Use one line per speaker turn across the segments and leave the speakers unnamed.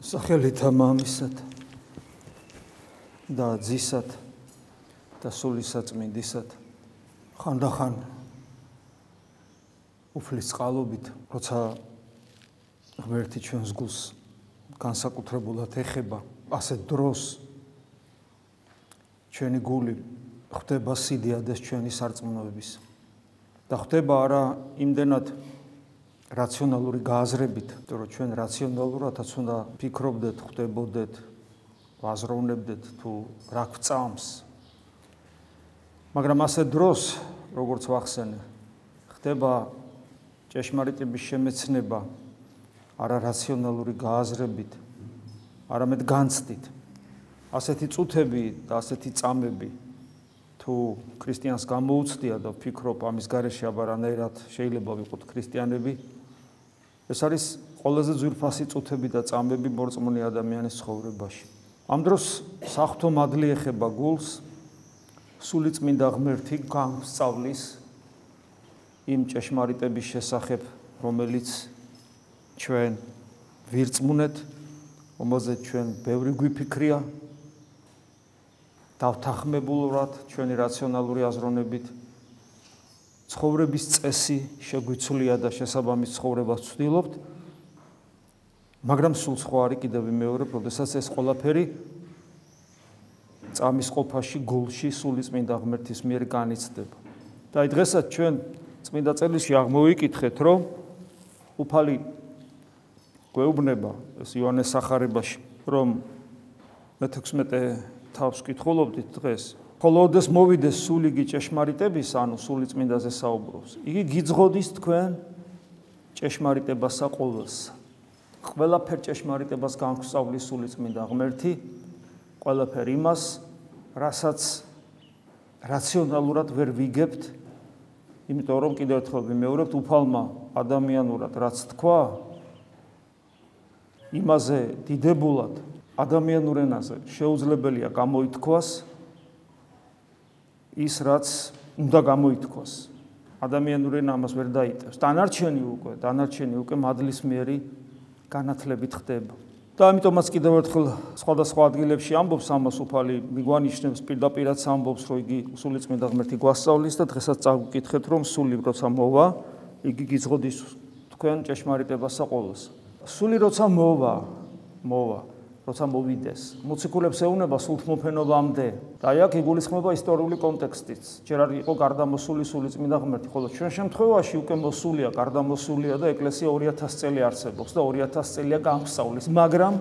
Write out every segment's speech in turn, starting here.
სახელითა მამისად და ძისად და სულისაწმინდისად ხანდახან უფლის წყალობით როცა ღმერთი ჩვენს გულს განსაკუთრებულად ეხება ასე დროს ჩვენი გული ხდება სიდიადეს ჩვენი სარწმუნოების და ხდება არა იმდენად რაციონალური გააზრებით, იმიტომ რომ ჩვენ რაციონალურადაც უნდა ფიქრობდეთ, ხვდებოდეთ, ვაზროვნებდეთ თუ რა გვწამს. მაგრამ ასე დროს, როგორც ვახსენე, ხდება ჭეშმარიტების შემეცნება არა რაციონალური გააზრებით, არამედ განცდით. ასეთი წუთები და ასეთი წამები თუ ქრისტიანს გამოუცდია და ფიქრობ ამის გარეშე აბარანაირად შეიძლება ვიყოთ ქრისტიანები, ეს არის ყველაზე ძვირფასი წუთები და წამები მორწმუნე ადამიანის ცხოვრებაში. ამ დროს საფრთხო მადლი ეხება გულს, სული წმინდა ღმერთი განსწავლის იმ ჭეშმარიტების შესახებ, რომელიც ჩვენ ვირწმუნეთ, რომელზეც ჩვენ ბევრი გვიფიქრია დავთანხმებულად ჩვენი რაციონალური აზროვნებით ცხოვრების წესი შეგვიცვლია და შესაბამის ცხოვრებას ვცდილობთ მაგრამ სულ სხვა არის კიდევ ვიმეორებ, როდესაც ეს ყველაფერი წამის ყოფაში გულში სული წმინდა ღმერთის მიერ განიცდება. და აი დღესაც ჩვენ წმინდა წერილში აღმოვიკითხეთ, რომ უფალი გვეუბნება ეს იოანეს სახარებაში, რომ მე-16 თავს ვკითხულობდით დღეს ხოლო ოდეს მოვიდეს სული გიჭეშმარიტების, ანუ სული წმინდაზე საუბრობს. იგი გიძღოდის თქვენ ჭეშმარიტებასა ყოველს. ყველაფერ ჭეშმარიტებას განგვსწავლის სული წმინდა ღმერთი, ყველაფერ იმას, რასაც რაციონალურად ვერ ვიგებთ, იმიტომ რომ კიდევ ერთხელ ვიმეორებთ, უფალმა ადამიანურად რაც თქვა, იმაზე დიდებულად ადამიანურ ენაზე შეუძლებელია გამოითქვას ის რაც უნდა გამოითქვას. ადამიანური ენა ამას ვერ დაიტევს. დანარჩენი უკვე, დანარჩენი უკვე მადლისმიერი განათლებით ხდება. და ამიტომაც კიდევ ერთხელ სხვადასხვა ადგილებში ამბობს ამას უფალი მიგვანიშნებს პირდაპირაც ამბობს რომ იგი სულიწმინდა ღმერთი გვასწავლის და დღესაც წაგკითხეთ რომ სული როცა მოვა იგი გიძღოდის თქვენ ჭეშმარიტებასა ყოველს. სული როცა მოვა, მოვა როცა მოვიდეს. მოციქულებს ეუნება სულთმოფენობამდე. და აქ იგულისხმება ისტორიული კონტექსტიც. ჯერ არ იყო გარდამოსული სული წმინდა ღმერთი, ხოლო ჩვენ შემთხვევაში უკვე მოსულია, გარდამოსულია და ეკლესია 2000 წელი არსებობს და 2000 წელია გამსავლის, მაგრამ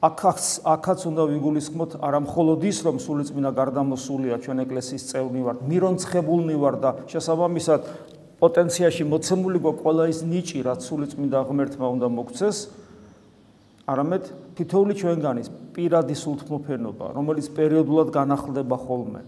აქაც აქაც უნდა ვიგულისხმოთ არა მხოლოდ ის, რომ სული წმინდა გარდამოსულია ჩვენ ეკლესიის წევრნი ვართ, მირონცხებულნი ვარ და შესაბამისად პოტენციაში მოცემული გვაქვს ყველა ის ნიჭი, რაც სული წმინდა ღმერთმა უნდა მოგცეს. არამედ თითოეული ჩვენგანის პირადი სულთმოფენობა, რომელიც პერიოდულად განახლდება ხოლმე.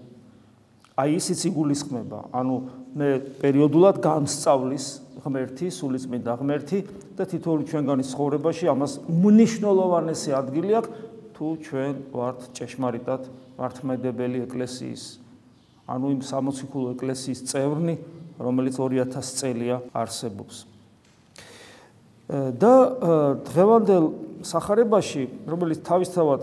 აი ისიც იგულისხმება, ანუ მე პერიოდულად განსწავლის ღმერთი, სულიწმინდა ღმერთი და თითოეული ჩვენგანის ცხოვრებაში ამას მნიშვნელოვანესი ადგილი აქვს, თუ ჩვენ ვართ ჭეშმარიტად მართმედებელი ეკლესიის, ანუ იმ სამოციქულო ეკლესიის წევრნი, რომელიც 2000 წელია არსებობს. და დღევანდელ сахарებაში, რომელიც თავისთავად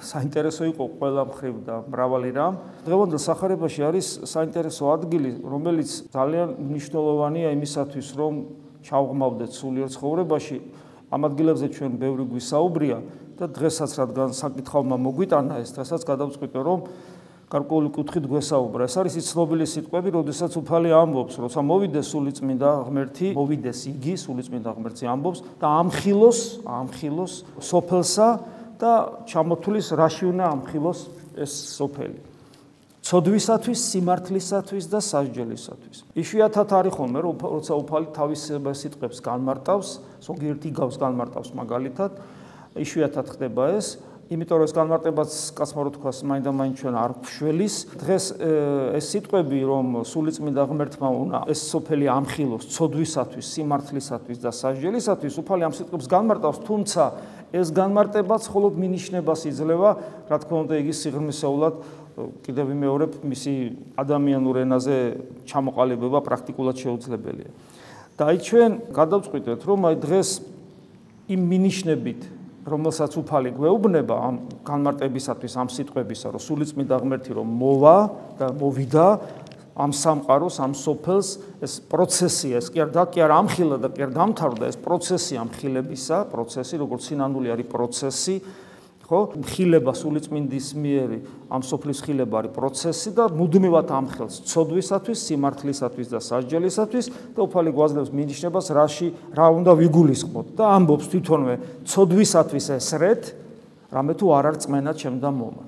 საინტერესო იყო ყველა მხრივ და მრავალი რამ. დღევანდელ сахарებაში არის საინტერესო ადგილი, რომელიც ძალიან მნიშვნელოვანია იმისათვის, რომ ჩავღმავდეთ სულიერ ცხოვრებაში. ამ ადგილებზე ჩვენ ბევრი გვისაუბრია და დღესაც რადგან საკითხავმა მოგვიტანა ეს, დღესაც გადავწყვიტე, რომ გარკვეული კუთხით გვესაუბრა. ეს არის ცნობილი სიტყვები, როდესაც უფალი ამბობს, როცა მოვიდეს სულიწმინდა ღმერთი, მოვიდეს იგი სულიწმინდა ღმერთი ამბობს და ამხილოს, ამხილოს სოფელსა და ჩამოთulis რაში უნდა ამხილოს ეს სოფელი. ცოდვისათვის, სიმართლისათვის და სასჯელისათვის. იშვიათად არის ხოლმე, როცა უფალი თავის სიტყვებს განმარტავს, ზოგიერთი გავს განმარტავს მაგალითად, იშვიათად ხდება ეს. იმიტომ რომ ეს განმარტებაც კაცმა რო თქვას მაინდა-მაინც ჩვენ არ გვშველის დღეს ეს სიტყვები რომ სულიწმინდა ღმერთმა უნდა ეს სოფელი ამხილოს ცოდვისათვის სიმართლისათვის და სასჯელისათვის უფალი ამ სიტყვებს განმარტავს თუმცა ეს განმარტებაც მხოლოდ მინიშნებას იძლევა. რა თქმა უნდა იგი სიღრმისეულად კიდევ ვიმეორებ მისი ადამიანურ ენაზე ჩამოყალიბება პრაქტიკულად შეუძლებელია. და აი ჩვენ გადავწყვიტეთ რომ აი დღეს იმ მინიშნებით რომელსაც უფალი გვეუბნება ამ განმარტებისათვის ამ სიტყვებისა რომ სულიწმიდა ღმერთი რომ მოვა და მოვიდა ამ სამყაროს ამ სოფელს ეს პროცესია ეს კი არ და კი არ ამხილა და კი არ დამთავრდა ეს პროცესი ამხილებისა პროცესი როგორც სინანული არის პროცესი ხო? ხილება სულიწმინდის მიერი ამ სოფლის ხილება არის პროცესი და მუდმივად ამხელს ცოდვისათვის, სიმართლისათვის და სასჯელისათვის და უფალი გვაძლევს მინიშნებას რაში რა უნდა ვიგულისხმოთ და ამბობს თვითონვე ცოდვისათვის ესრეთ, რამე თუ არ არწმენა ჩემდა მომა.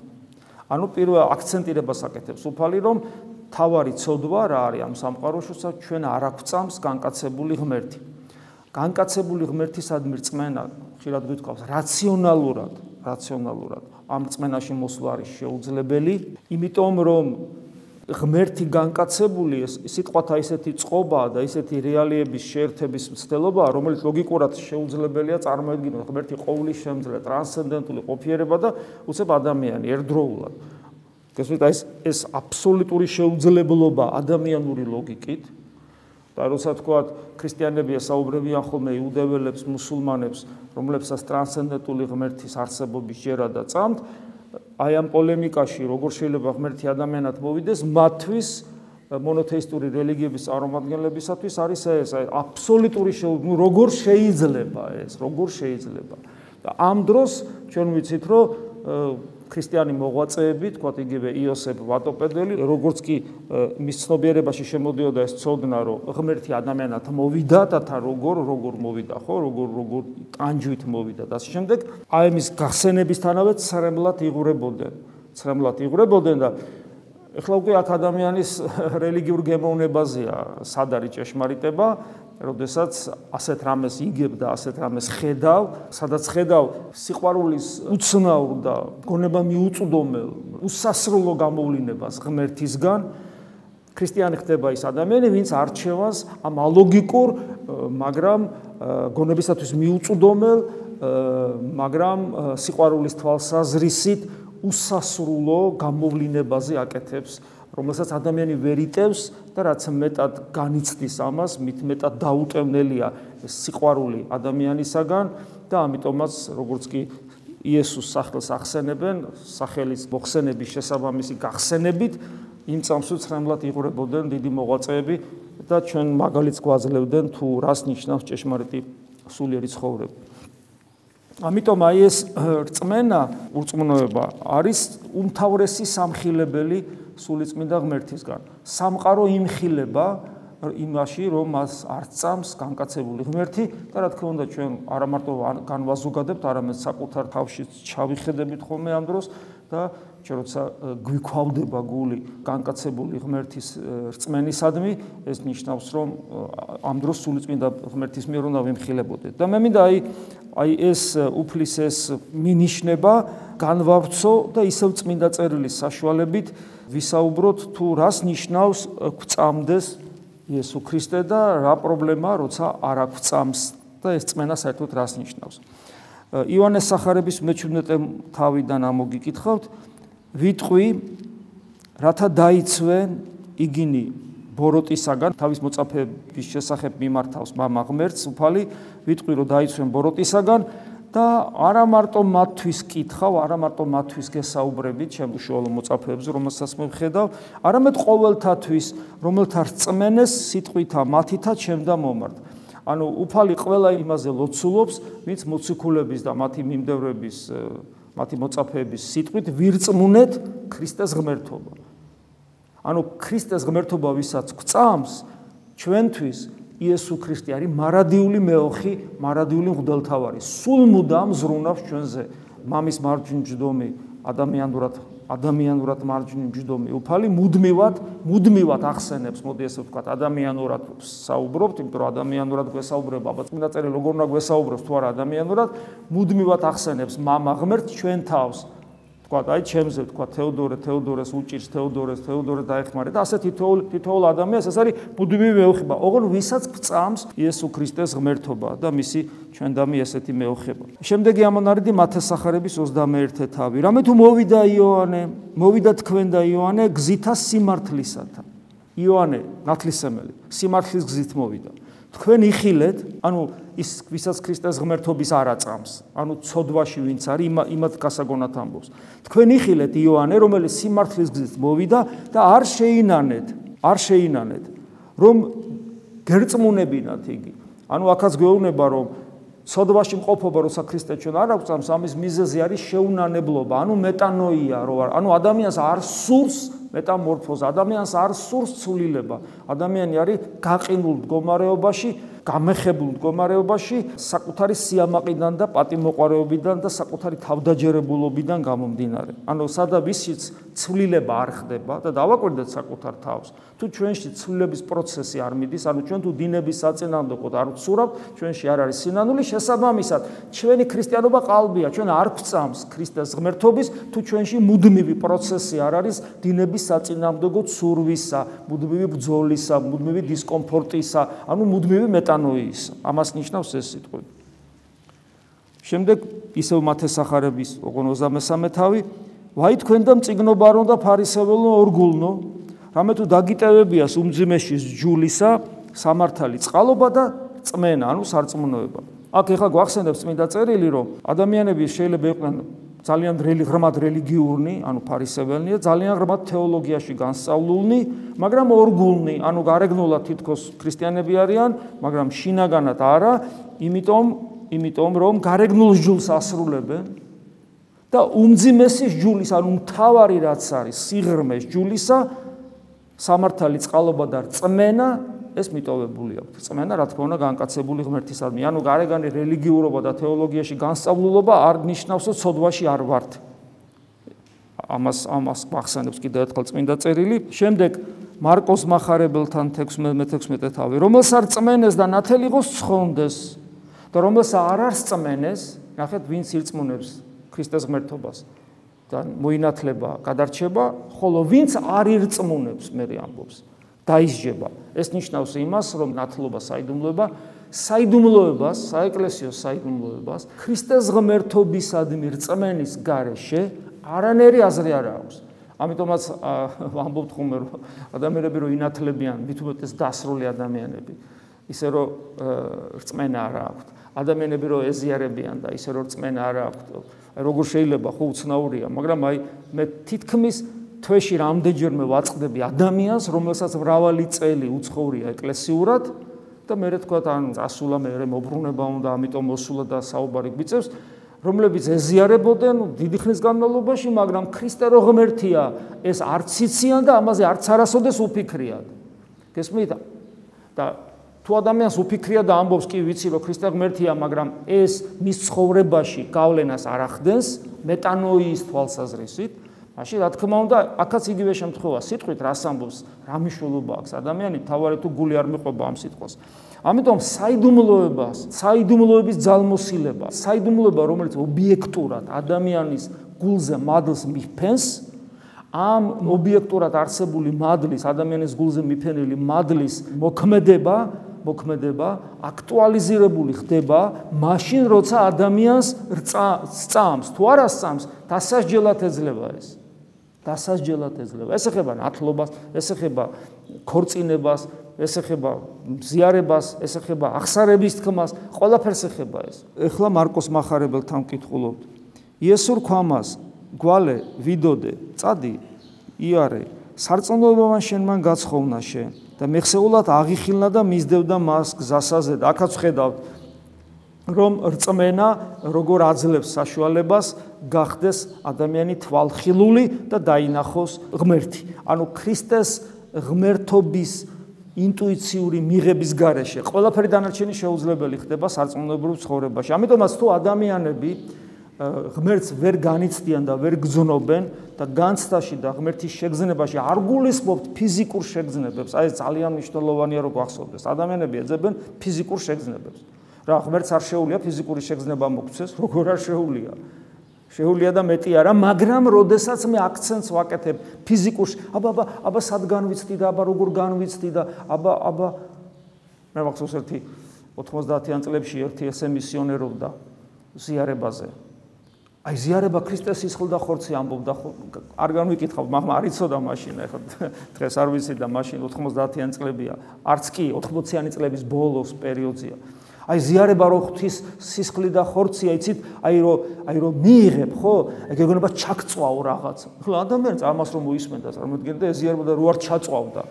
ანუ პირველ აქცენტირებას აკეთებს უფალი რომ თავარი ცოდვა რა არის ამ სამყაროში, ჩვენ არ აქვს განკაცებული ღმერთი. განკაცებული ღმერთისადმი რწმენა ხშირად გვითხოვს რაციონალურად რაციონალურად ამ წმენაში მოსვლა არის შეუძლებელი, იმიტომ რომ ღმერთი განკაცებული ეს სიტყვათა ისეთი წყობაა და ისეთი რეალიების შეერთების მცდელობაა, რომელიც ლოგიკურად შეუძლებელია წარმოედგინოს ღმერთი ყოვლის შემძლე ტრანსცენდენტული ყოფიერება და უცებ ადამიანი ერთდროულად. გესმით ეს ეს აბსოლუტური შეუძლებლობა ადამიანური ლოგიკით და როცა თქვა ქრისტიანებია საუბრებიან ხოლმე იუდეველებს, მუსულმანებს, რომლებსაც ტრანსცენდენტული ღმერთის არსებობის ჯერა და წამთ, აი ამ პოლემიკაში როგორ შეიძლება ღმერთი ადამიანად მოვიდეს, მათთვის მონოთეისტური რელიგიების წარმომადგენლებისათვის არის ეს აბსოლუტური შეუ როგორ შეიძლება ეს, როგორ შეიძლება. და ამ დროს ჩვენ ვიცით, რომ ქრისტიანი მოღვაწეები, თქვათ იგივე იოსებ ვატოპედელი, როგორც კი მის ცნობიერებაში შემოდიოდა ეს ცოდნა, რომ ღმერთი ადამიანად მოვიდა და თა როგორ როგორ მოვიდა, ხო, როგორ როგორ ტანჯვით მოვიდა და ამ შემდეგ აი მის გახსენებისთანავე ცრემლად იღურებოდნენ. ცრემლად იღურებოდნენ და ეხლა უკვე აქ ადამიანის რელიგიურ გემოვნებაზეა სად არის ჭეშმარიტება, როდესაც ასეთ რამეს იგებ და ასეთ რამეს ხედავ, სადაც ხედავ სიყვარულის უცნაურ და გონება მიუწვდომელ უსასრულო გამოვლინებას ღმერთისგან, ქრისტიანი ხდება ის ადამიანი, ვინც არჩევას ამ ალოგიკურ, მაგრამ გონებისათვის მიუწვდომელ, მაგრამ სიყვარულის თვალსაზრისით უსასრულო გამოვლინებაზე აკეთებს რომელსაც ადამიანი ვერ იტევს და რაც მეტად განიცდის ამას, მით მეტად დაუტევნელია სიყვარული ადამიანისაგან და ამიტომაც როგორც კი იესოს სახელს ახსენებენ, სახელის მოხსენების შესაბამისი გახსენებით იმ წამსუც რამლად იღურებოდნენ დიდი მოღვაწეები და ჩვენ მაგალითს გვაძლევდნენ თუ რას ნიშნავს ჭეშმარიტი სულიერი ცხოვრება. ამიტომ აი ეს რწმენა, ურწმუნოება არის უმთავრესი სამხილებელი სულიწმინდა ღმერთისგან. სამყარო იმხილება იმაში, რომ მას არ წამს განკაცებული ღმერთი და რა თქმა უნდა ჩვენ არა მარტო განვაზოგადებთ, არამედ საკუთარ თავში ჩავიხედებით ხოლმე ამ დროს და ჩვენ როცა გვიქვავდება გული განკაცებული ღმერთის რწმენისადმი, ეს ნიშნავს, რომ ამ დროს სულიწმინდა ღმერთის მიერ უნდა ვიმხილებოდეთ. და მე მინდა აი აი ეს უფლის ეს მინიშნება განვავრცო და ისევ წმინდა წერილის საშუალებით ვისაუბროთ თუ რას ნიშნავს გვწამდეს იესო ქრისტე და რა პრობლემაა, როცა არ აგვწამს და ეს წმენა საერთოდ რას ნიშნავს. იოანეს სახარების მე-17 თავიდან ამოგიკითხავთ, ვიტყვი რათა დაიცვენ იგინი ბოროტისაგან თავის მოწაფეების შესახებ მიმართავს მამა ღმერთს უფალი ვიტყვი რომ დაიცვენ ბოროტისაგან და არა მარტო მათთვის კითხავ, არა მარტო მათთვის გესაუბრებით, ჩემ უშუალო მოწაფეებს, რომელსაც მე ვხედავ, არამედ ყოველთათვის, რომელთა რწმენეს სიტყვითა მათითა ჩემდა მომართ. ანუ უფალი ყველა იმაზე ლოცულობს, ვინც მოციქულების და მათი მიმდევრების, მათი მოწაფეების სიტყვით ვირწმუნეთ ქრისტეს ღმერთობა. ანუ ქრისტეს ღმერთობა ვისაც გვწამს, ჩვენთვის იესო ქრისტე არის მარადიული მეოხი, მარადიული მღვდელმთავარი. სულ მუდამ ზრუნავს ჩვენზე. მამის მარჯვნივჯდომი ადამიანურად ადამიანურად მარჯვნივჯდომი უფალი მუდმივად მუდმივად ახსენებს, მოდი ესე ვთქვათ, ადამიანურად საუბრობთ, იმიტომ რომ ადამიანურად გვესაუბრება, აბა წმინდა წერი როგორ უნდა გვესაუბროს თუ არა ადამიანურად, მუდმივად ახსენებს. მამა ღმერთ ჩვენ თავს, თქვა, აი ჩემზე თქვა თეოდორე, თეოდორეს უჭირს, თეოდორეს, თეოდორე დაეხმარე და ასე თითოეულ თითოეულ ადამიანს ეს არის ბუდმივი მეოხება. ოღონ ვისაც წამს იესო ქრისტეს ღმერთობა და მისი ჩვენდამი ესეთი მეოხება. შემდეგი ამონარიდი მათეს სახარების 21 თავი. რამე თუ მოვიდა იოანე, მოვიდა თქვენ და იოანე გზითა სიმართლისათა. იოანე ნათლისმელი, სიმართლის გზით მოვიდა. თქვენ იხილეთ, ანუ ის ვისაც ქრისტეს ღმერთობის არ აწამს, ანუ ცოდვაში ვინც არის, იმათ გასაგონად ამბობს. თქვენ იხილეთ იოანე, რომელიც სიმართლის გზით მოვიდა და არ შეინანეთ, არ შეინანეთ, რომ გერწმუნებინათ იგი. ანუ ახაც გვეუბნება, რომ ცოდვაში მყოფობა როცა ქრისტე ჩვენ არ აქვს, ამის მიზეზი არის შეუნანებლობა, ანუ მეტანოია, რო არ, ანუ ადამიანს არ სურს მეტამორფოზა, ადამიანს არ სურს ცვლილება. ადამიანი არის გაყინულ მდგომარეობაში, გამეხებულ მდგომარეობაში საკუთარი სიამაყიდან და პატიმოყარეობიდან და საკუთარი თავდაჯერებულობიდან გამომდინარე. ანუ სადავისიც ცვლილება არ ხდება და დავაკვირდეთ საკუთარ თავს. თუ ჩვენში ცვლილების პროცესი არ მიდის, ანუ ჩვენ თუ დინების საწინააღმდეგოდ არ ვცურავთ, ჩვენში არ არის სინანული, შესაბამისად, ჩვენი ქრისტიანობა ყალბია, ჩვენ არ ვწამს ქრისტეს ღმერთობის, თუ ჩვენში მუდმივი პროცესი არ არის დინების საწინააღმდეგოდ ცურვისა, მუდმივი ბრძოლისა, მუდმივი დისკომფორტისა, ანუ მუდმივი მეტანოიის. ამას ნიშნავს ეს სიტყვები. შემდეგ ისევ მათესახარების 53 თავი ვაი თქვენ და მწიგნობარო და ფარისეველო ორგულნო რამე თუ დაგიტევებიას უმძიმეში ჯულისა სამართალი წყალობა და წმენა ანუ სარწმუნოება აქ ეხლა გვახსენებს წმინდა წერილი რომ ადამიანები შეიძლება იყვნენ ძალიან რელი ღრმად რელიგიურნი ანუ ფარისეველნია ძალიან ღრმად თეოლოგიაში განსწავლულნი მაგრამ ორგულნი ანუ გარეგნულად თითქოს ქრისტიანები არიან მაგრამ შინაგანად არა იმიტომ იმიტომ რომ გარეგნულ ჯულს ასრულებენ და უმძიმესის ჯულის ანუ მთავარი რაც არის სიღრმეს ჯულისა სამართალი წყალობა და წმენა ეს მიტოვებული აქვს. წმენა რა თქმა უნდა განკაცებული ღმერთისადმი. ანუ გარეგანი რელიგიურობა და თეოლოგიაში განსწავლულობა არ ნიშნავს, რომ ცოდვაში არ ვართ. ამას ამას მახსენებს კიდევ ერთხელ წმინდა წერილი. შემდეგ მარკოს מחარებელთან 16-16 თავი, რომელსაც წმენეს და ნათელი იყოს ცხონდეს და რომელსაც არ არის წმენეს, ნახეთ ვინ სირწმუნებს ქრისტეს ღმერთობას. და მოინათლება, გადარჩება, ხოლო ვინც არ ირწმუნებს, მე ამბობს, დაისჯება. ეს ნიშნავს იმას, რომ ნათლობა საიდუმლოება, საიდუმლოებას, საეკლესიო საიდუმლოებას, ქრისტეს ღმერთობისადმი რწმენის გარეშე არანერი აზრი არ აქვს. ამიტომაც ამბობთ ხომ რომ ადამიანები რო ინათლებიან, მithumetes დასრული ადამიანები, ისე რომ რწმენა არ აქვს. ადამიანები რო ეზიარებიან და ისე რომ რწმენა არ აქვს. როგორ შეიძლება ხო უცნაურია, მაგრამ აი მე თითქმის თვეში რამდენჯერმე ვაწყდები ადამიანს, რომელსაც მრავალი წელი უცხოვრია ეკლესიურად და მე რა თქვა ან წასულა მე მოbrunება უნდა, ამიტომ მოსულა და საუბარი გვიწევს, რომლებიც ეზიარებოდნენ დიდი ხნის განმავლობაში, მაგრამ ქრისტე რო ღმერთია, ეს არც იციან და ამაზე არც არასოდეს უფიქრიათ. გესმით? და თუ ადამიანს უფიქრია და ამბობს კი ვიცი რომ ქრისტე ღმერთია მაგრამ ეს მის ცხოვრებაში გავლენას არ ახდენს მეტანოიის თვალსაზრისით მაშინ რა თქმა უნდა აქაც იგივე შემთხვევა. სიტყვით რას ამბობს რა მნიშვნელობა აქვს? ადამიანი თავარი თუ გული არ მიყვება ამ სიტყვას. ამიტომ საიდუმლოებას საიდუმლოების ძალმოსილება საიდუმლოება რომელიც ობიექტურად ადამიანის გულზე მადლს მიფენს ამ ობიექტურად არსებული მადლის ადამიანის გულზე მიფენილი მადლის მოქმედება მოქმედება აქტუალიზირებული ხდება მაშინ როცა ადამიანს სწამს თუ არა სწამს დასასჯელად ეძლევა ეს დასასჯელად ეძლევა. ეს ეხება ნათლობას ეს ეხება ქორწინებას ეს ეხება ზიარებას ეს ეხება აღსარების თქმას. ყველაფერს ეხება ეს. ეხლა მარკოს מחარებელთან ვკითხულობთ იესურ ქვამას გვალე ვიდოდე წადი იარე სარწმუნოებამ შენ მან გაცხოვნა შენ და მეხსეულად აღიხილნა და მისდევდა მას გზასაზე და აქაც ხედავთ რომ რწმენა როგორ აძლევს საშუალებას გახდეს ადამიანი თვალხილული და დაინახოს ღმერთი. ანუ ქრისტეს ღმერთობის ინტუიციური მიღების გარეშე ყველაფერი დანარჩენი შეუძლებელი ხდება სარწმუნოებრივ ცხოვრებაში. ამიტომაც თუ ადამიანები ღმერთს ვერ განიცდიან და ვერ გძნობენ და განცდაში და ღმერთის შეგზნებაში არ გულისხმობთ ფიზიკურ შეგზნებებს. აი ეს ძალიან მნიშვნელოვანია რომ გახსოვდეს. ადამიანები ეძებენ ფიზიკურ შეგზნებებს. რა ღმერთს არ შეუულია ფიზიკური შეგზნება მოგცეს, როგორ არ შეუულია? შეუულია და მეტი არა, მაგრამ როდესაც მე აქცენტს ვაკეთებ ფიზიკურ აბა აბა აბა სად განვიცდი და აბა როგორ განვიცდი და აბა აბა. მე მახსოვს ერთი 90-იან წლებში ერთი ესე მისიონერობდა ზიარებაზე. აი ზიარება ქრისტეს სისხლდა ხორცი ამბობდა ხო არ განვიკითხავ მაგრამ არ იცოდა მაშინ ახლა დღეს არ ვიცი და მაშინ 90-იან წლებია. არც კი 80-იანი წლების ბოლოს პერიოდია აი ზიარება რო ღვთის სისხლი და ხორცია იცით? აი რო აი რო მიიღებ ხო? ეგ ეგონება ჩაკწვაო რაღაც. ხო ადამიანს ამას რომ მოისმენდა წარმოიდგინე და ეს ზიარება და რო არ ჩაწვავდა.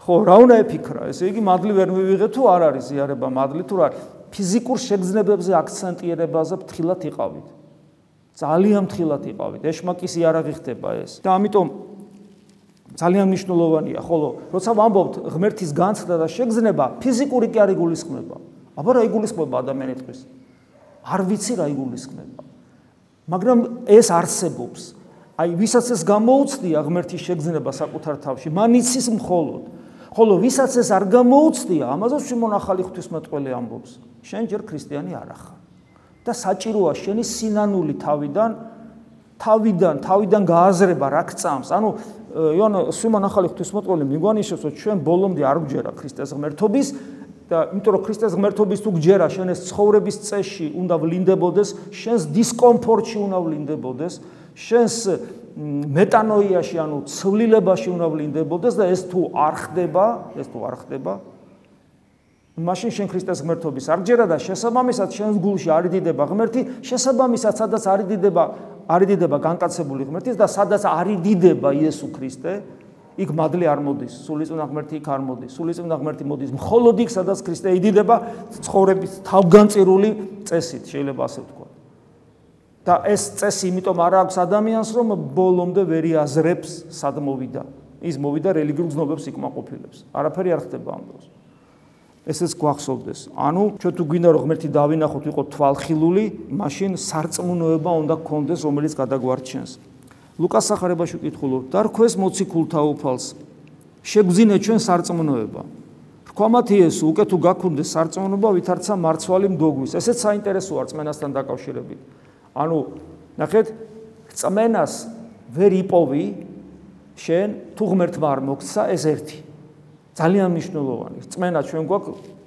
ხო რა უნდა ეფიქრა? ესე იგი მადლი ვერ მივიღე თუ არ არის ზიარება მადლი თუ რა ფიზიკურ შეგრძნებებზე აქცენტირებაზე ფრთხილად იყავით. ძალიან ფრთხილად იყავით. ეშმაკის იარაღი ხდება ეს. და ამიტომ ძალიან მნიშვნელოვანია, ხოლო როცა ვამბობთ ღმერთის განცდა და შეგზნება, ფიზიკური კი არ იგულისხმება. აბა რა იგულისხმება ადამიანისთვის? არ ვიცი რა იგულისხმება. მაგრამ ეს არსებობს. აი, ვისაც ეს გამოუცდია ღმერთის შეგზნება საკუთარ თავში, მან იცის მხოლოდ. ხოლო ვისაც ეს არ გამოუცდია, ამაზე შემონახალი ღვთისმეტყველი ამბობს: შენ ჯერ ქრისტიანი არ ახარ. და საჭიროა შენი სინანული თავიდან თავიდან თავიდან გააზრება რა გწამს ანუ იოანე სიმონ ახალი ღვთისმოწყალე მიგვანიშნებს რომ ჩვენ ბოლომდე არ გჯერა ქრისტეს ღმერთობის და იმიტომ რომ ქრისტეს ღმერთობის თუ გჯერა შენ ეს ცხოვრების წესში უნდა ვლინდებოდეს შენს დისკომფორტში უნდა ვლინდებოდეს შენს მეტანოიაში ანუ ცვლილებაში უნდა ვლინდებოდეს და ეს თუ არ ხდება ეს თუ არ ხდება მაშინ შენ ქრისტეს ღმერთობის არ ჯერა და შესაბამისად შენს გულში არიდიდება ღმერთი, შესაბამისად სადაც არიდიდება არიდიდება განკაცებული ღმერთის და სადაც არიდიდება იესო ქრისტე, იქ მადლი არ მოდის, სულიწმინდა ღმერთი იქ არ მოდის, სულიწმინდა ღმერთი მოდის მხოლოდ იქ სადაც ქრისტე იდიდება ცხოვრების თავგანწირული წესით, შეიძლება ასე ვთქვა. და ეს წესი იმიტომ არ აქვს ადამიანს, რომ ბოლომდე ვერ იაზრებს სად მოვიდა. ის მოვიდა რელიგიურ გზნობებს იკმაყოფილებს. არაფერი არ ხდება ამ დროს. ესეც გვახსოვდეს. ანუ ჩვენ თუ გვინდა რომ ღმერთი დავინახოთ, იყო თვალხილული, მაშინ სარწმუნოება უნდა გქონდეს, რომელიც გადაგვარჩენს. ლუკას სახარებაში ვკითხულობ: "დარქვეს მოციქულთა უფალს, შეგვძინე ჩვენ სარწმუნოება." რქვამათი ეს უკვე თუ გაქონდეს სარწმუნოება, ვითარცა მარცვალი მდოგვის. ესეც საინტერესოა რწმენასთან დაკავშირებით. ანუ ნახეთ, რწმენას ვერ იპოვი შენ თუ ღმერთმა არ მოგცა ეს ერთი. ძალიან მნიშვნელოვანი. წმენა ჩვენ გვაქვს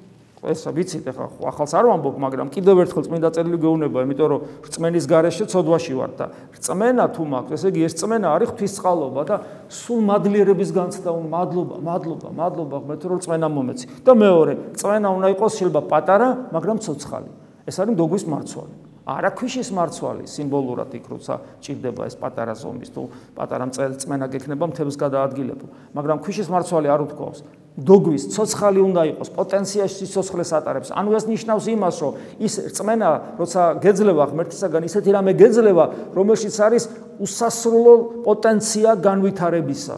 ეს ვიცით ახლა ახალს არ ვამბობ, მაგრამ კიდევ ერთხელ წმინდა წერილი გეუბნება, იმიტომ რომ რწმენის გარეშე ცოდვაში ვარ და რწმენა თუ მაქვს, ესე იგი ეს რწმენა არის ღვთისწყალობა და სულ მადლიერების განცდა უნდა მადლობა, მადლობა, მადლობა ღმერთო რომ რწმენა მომეცი. და მეორე, რწმენა უნდა იყოს შეიძლება პატარა, მაგრამ ცოცხალი. ეს არის დოგვის მარცვალი. არა ქვიშის მარცვალი სიმბოლურად იქ როცა ჭირდება ეს პატარა ზომის თუ პატარა წმენა გექნება მთებს გადაადგილებო მაგრამ ქვიშის მარცვალი არ უთქვავს დოგვის ცოცხალი უნდა იყოს პოტენციაში სიცოცხლეს ატარებს. ანუ ეს ნიშნავს იმას რომ ის რწმენა როცა გეძლება ღმერთისაგან ისეთი რამე გეძლება რომელშიც არის უსასრულო პოტენცია განვითარებისა.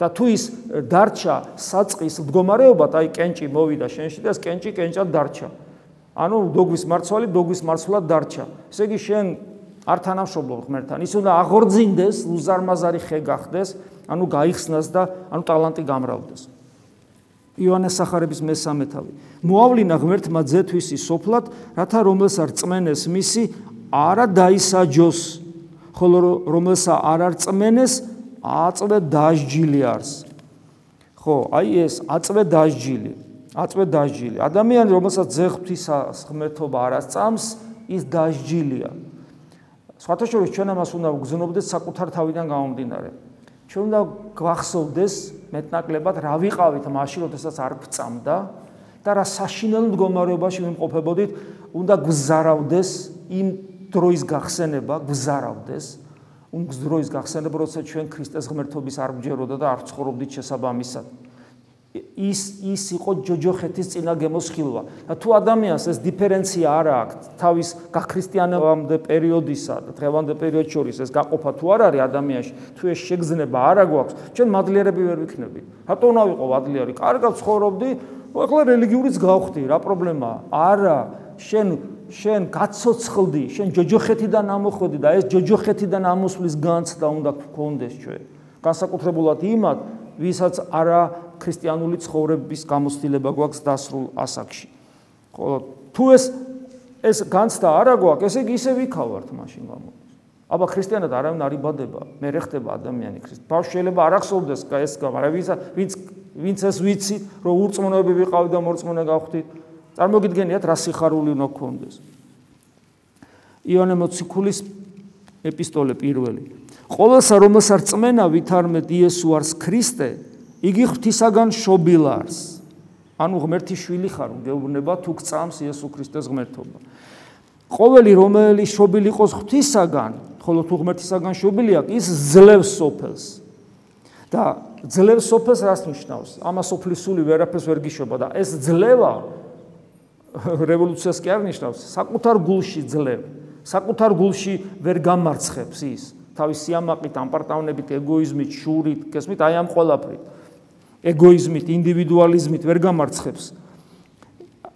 და თუ ის დარჩა საწყის მდგომარეობად აი კენჭი მოვიდა შენში და ეს კენჭი კენჭად დარჩა. ანუ დოგვის მარცვალი დოგვის მარცვლად დარჩა. ესე იგი შენ არ თანამშრომლობ ღმერთთან. ის უნდა აღორძინდეს უზარმაზარი ხე გახდეს ანუ გაიხსნას და ანუ ტალანტი გამრავლდეს იოანეს სახარების მესამე თავი. მოავლინა ღმერთმა ძეთვისი სოფლად, რათა რომელსა რწმენეს მისი არა დაისაჯოს, ხოლო რომელსა არ არწმენეს აწვე დაჟჯილი არს. ხო, აი ეს აწვე დაჟჯილი, აწვე დაჟჯილი. ადამიანი რომელსაც ძეღვთისა ღმერთობა არ ასწამს, ის დაჟჯილია. სხვათა შორის ჩვენ ამას უნდა ვგზნობდეთ საკუთარ თავიდან გამომდინარე. ჩვენ უნდა გვახსოვდეს მეტნაკლებად რა ვიყავით მაშინ, როდესაც არ გწამდა და რა საშინელ მდგომარეობაში ვიმყოფებოდით, უნდა გზარავდეს იმ დროის გახსენება, გზარავდეს იმ დროის გახსენება, როცა ჩვენ ქრისტეს ღმერთობის არ გჯეროდა და არ ცხოვრობდით შესაბამისად. ის ის იყო ჯოჯოხეთის წინა გემოსხილვა. და თუ ადამიანს ეს დიფერენცია არ აქვს თავის გაქრისტიანებამდე პერიოდისა და დღევანდელ პერიოდს შორის ეს გაყოფა თუ არ არის ადამიანში, თუ ეს შეგზნება არ აგვაქვს, ჩვენ მადლიერები ვერ ვიქნებით. რატო უნდა ვიყო მადლიერი? კარგად ცხოვრობდი, ახლა რელიგიურიც გავხდი, რა პრობლემაა? არა, შენ შენ გაცოცხლდი, შენ ჯოჯოხეთიდან ამოხვედი და ეს ჯოჯოხეთიდან ამოსვლის განცდა უნდა გქონდეს ჩვენ. განსაკუთრებულად იმათ, ვისაც არა ქრისტიანული ცხოვრების გამოცდილება გვაქვს დასრულ ასაკში. ხოლო თუ ეს ეს განცდა არა გვაქვს, ესე იგი ისე ვიქავართ მაშინ გამო. აბა ქრისტიანად არავინ არ იბადება, მე რე ხდება ადამიანი ქრისტე. ბავშვი შეიძლება არ ახსოვდეს ეს გამ, არა ვინც ვინც ეს ვიცი, რომ ურწმუნოები ვიყავი და მორწმუნე გავხდით. წარმოგიდგენიათ რა სიხარული უნდა გქონდეს. იონე მოციქულის ეპისტოლე პირველი. ყოველსა რომელსაც წმენა ვითარმეთ იესო არს ქრისტე, იგი ღვთისაგან შობილარს. ანუ ღმერთის შვილი ხარ, გეუბნება თუ გწამს იესო ქრისტეს ღმერთობა. ყოველი რომელი შობილი იყოს ღვთისაგან, ხოლო თუ ღმერთისაგან შობილია, ის ძლევს სოფელს. და ძლევს სოფელს რას ნიშნავს? ამას სოფლის სული ვერაფერს ვერ გიშობა და ეს ძლევა რევოლუციას კი არ ნიშნავს, საკუთარ გულში ძლევ. საკუთარ გულში ვერ გამარცხებს ის თავის სიამაყით, ამპარტავნებით, ეგოიზმით, შურით, გესმით, აი ამ ყოლაფრით. ეგოიზმით, ინდივიდუალიზმით ვერ გამარცხებს.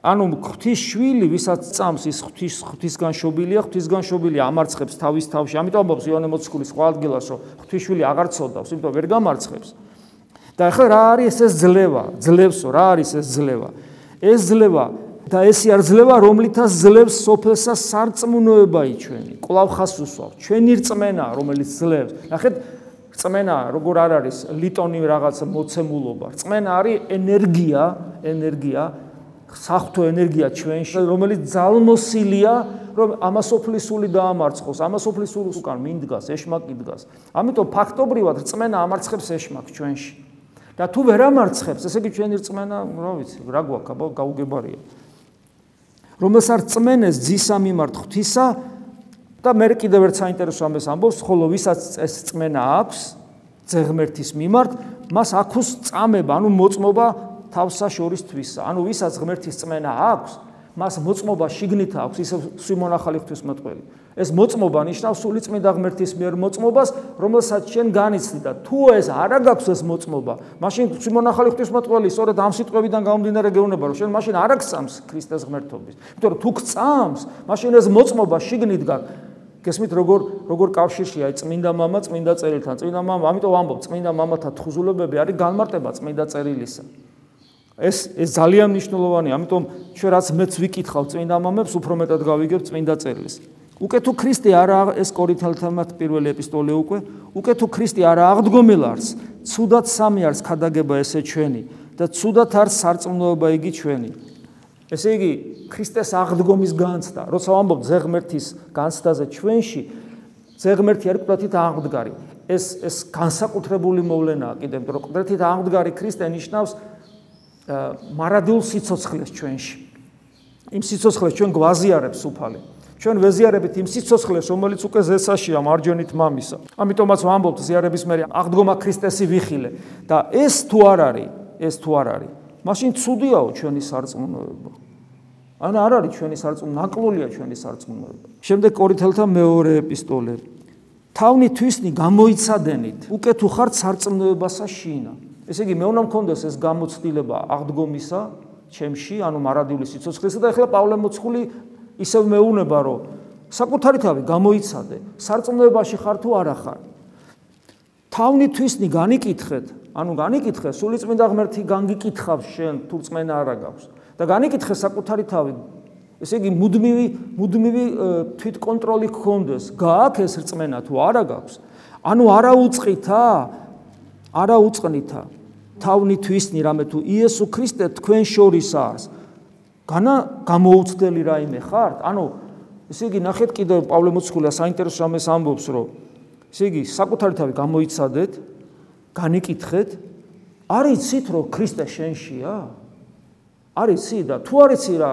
ანუ ღვთის შვილი, ვისაც წამს ის ღვთის ღვთისგან შობილია, ღვთისგან შობილია ამარცხებს თავის თავში. ამიტომ ამბობს იოანე მოციქულის სხვა ადგილას, რომ ღვთის შვილი აღარ ცოდავს, იმიტომ ვერ გამარცხებს. და ახლა რა არის ეს ძლევა? ძლევსო, რა არის ეს ძლევა? ეს ძლევა და ესი არ ძლევა, რომლითაც ძლევს სოფელსა სარწმუნოება იჩვენი. კლავ ხას უსვავ. ჩვენი რწმენა, რომელიც ძლევს. ნახეთ, რწმენა როგორ არ არის ლიტონი რაღაც მოცემულობა. რწმენა არის ენერგია, ენერგია, საფრთხო ენერგია ჩვენში, რომელიც ძალმოსილია, რომ ამასოფლის სული დაამარცხოს. ამასოფლის სულს უკან მინდგას, ეშმაკი დგას. ამიტომ ფაქტობრივად რწმენა ამარცხებს ეშმაკს ჩვენში. და თუ ვერ ამარცხებს, ესე იგი ჩვენი რწმენა, რა ვიცი, რა გვაქვს, აბა გაუგებარია. რომელსაც წმენეს ძისა მიმართ ღვთისა და მე კიდევ ერთ საინტერესო ამას ამბობს, ხოლო ვისაც ეს წმენა აქვს ძეღმერთის მიმართ, მას აქვს წამება, ანუ მოწმობა თავსა შორის თვისა. ანუ ვისაც ღმერთის წმენა აქვს, მას მოწმობა შიგნით აქვს, ისე სიმონახალი ღვთისმოწყალე. ეს მოწმობა ნიშნავს სული წმინდა ღმერთის მიერ მოწმობას, რომელსაც შენ განიცდი და თუ ეს არ აქვს ეს მოწმობა, მაშინ სიმონახალი ღვთისმოწყალე სწორედ ამ სიტყვებიდან გამომდინარე გეუბნება, რომ შენ მაშინ არ აღწამს ქრისტეს ღმერთობის. იმიტომ რომ თუ გწამს, მაშინ ეს მოწმობა შიგნით გაქვს. გესმით როგორ როგორ კავშირშია აი წმინდა мама წმინდა წერილთან. წმინდა мама, ამიტომ ამბობ, წმინდა мамათა თხზულებები არის განმარტება წმინდა წერილისა. ეს ეს ძალიან მნიშვნელოვანია, ამიტომ ჩვენ რაც მეც ვიკითხავ წმინდა მამებს, უფრო მეტად გავიგებ წმინდა წერილს. უკვე თუ ქრისტე არა ეს კორინთელთანმა პირველი ეპისტოლე უკვე, უკვე თუ ქრისტე არა აღდგომილ არს, ცუდად სამი არს ხადაგება ესე ჩვენი და ცუდად არს სარწმუნოება იგი ჩვენი. ესე იგი, ქრისტეს აღდგომის განცდა, როცა ვამბობ ზეღმერთის განცდაზე ჩვენში, ზეღმერთი არის ყდათით აღდგარი. ეს ეს განსაკუთრებული მოვლენაა კიდევ, რომ ყდათით აღდგარი ქრისტე ნიშნავს მარადილ სიცოცხლეს ჩვენში. იმ სიცოცხლეს ჩვენ გვაზიარებს უფალი. ჩვენ ვეზიარებით იმ სიცოცხლეს, რომელიც უკვე ზესაშია მარჯვენით მამისა. ამიტომაც ვამბობთ ზიარების მერე აღდგომა ქრისტესი ვიხილე და ეს თუ არ არის, ეს თუ არ არის, მაშინ ცუდიაო ჩვენი სარწმუნოება. ან არ არის ჩვენი სარწმუნო, ნაკლულია ჩვენი სარწმუნოება. შემდეგ კორინთელთა მეორე ეპისტოლე. თავნი თვისნი გამოიცადენით, უკვე თუ ხართ სარწმუნოებასა შინა. ესე იგი მე უნდა მქონდეს ეს გამოცდილება აღდგომისა ჩემში, ანუ მარადიული სიცოცხლისა და ეხლა პავლე მოცხული ისევ მეუნება, რომ საკუთარი თავი გამოიცადე, სარწმუნოებაში ხარ თუ არა ხარ. თავნი თვისნი განიკითხეთ, ანუ განიკითხე, სულიწმინდა ღმერთი განგიკითხავს შენ თუ წმენა არა გაქვს და განიკითხე საკუთარი თავი. ესე იგი მუდმივი მუდმივი თვითკონტროლი გქონდეს, გააქვს ეს წმენა თუ არა გაქვს. ანუ არა უწყითა, არა უწყნითა. თავნი თვისნი რამე თუ იესო ქრისტე თქვენ შორის არის. განა გამოუცდელი რაიმე ხართ? ანუ ესე იგი ნახეთ კიდევ პავლე მოციქულა საინტერესო ამას ამბობს რომ ესე იგი საკუთარი თავი გამოიცადეთ განიკითხეთ არიცით რომ ქრისტე შენშია არიცი და თუ არიცი რა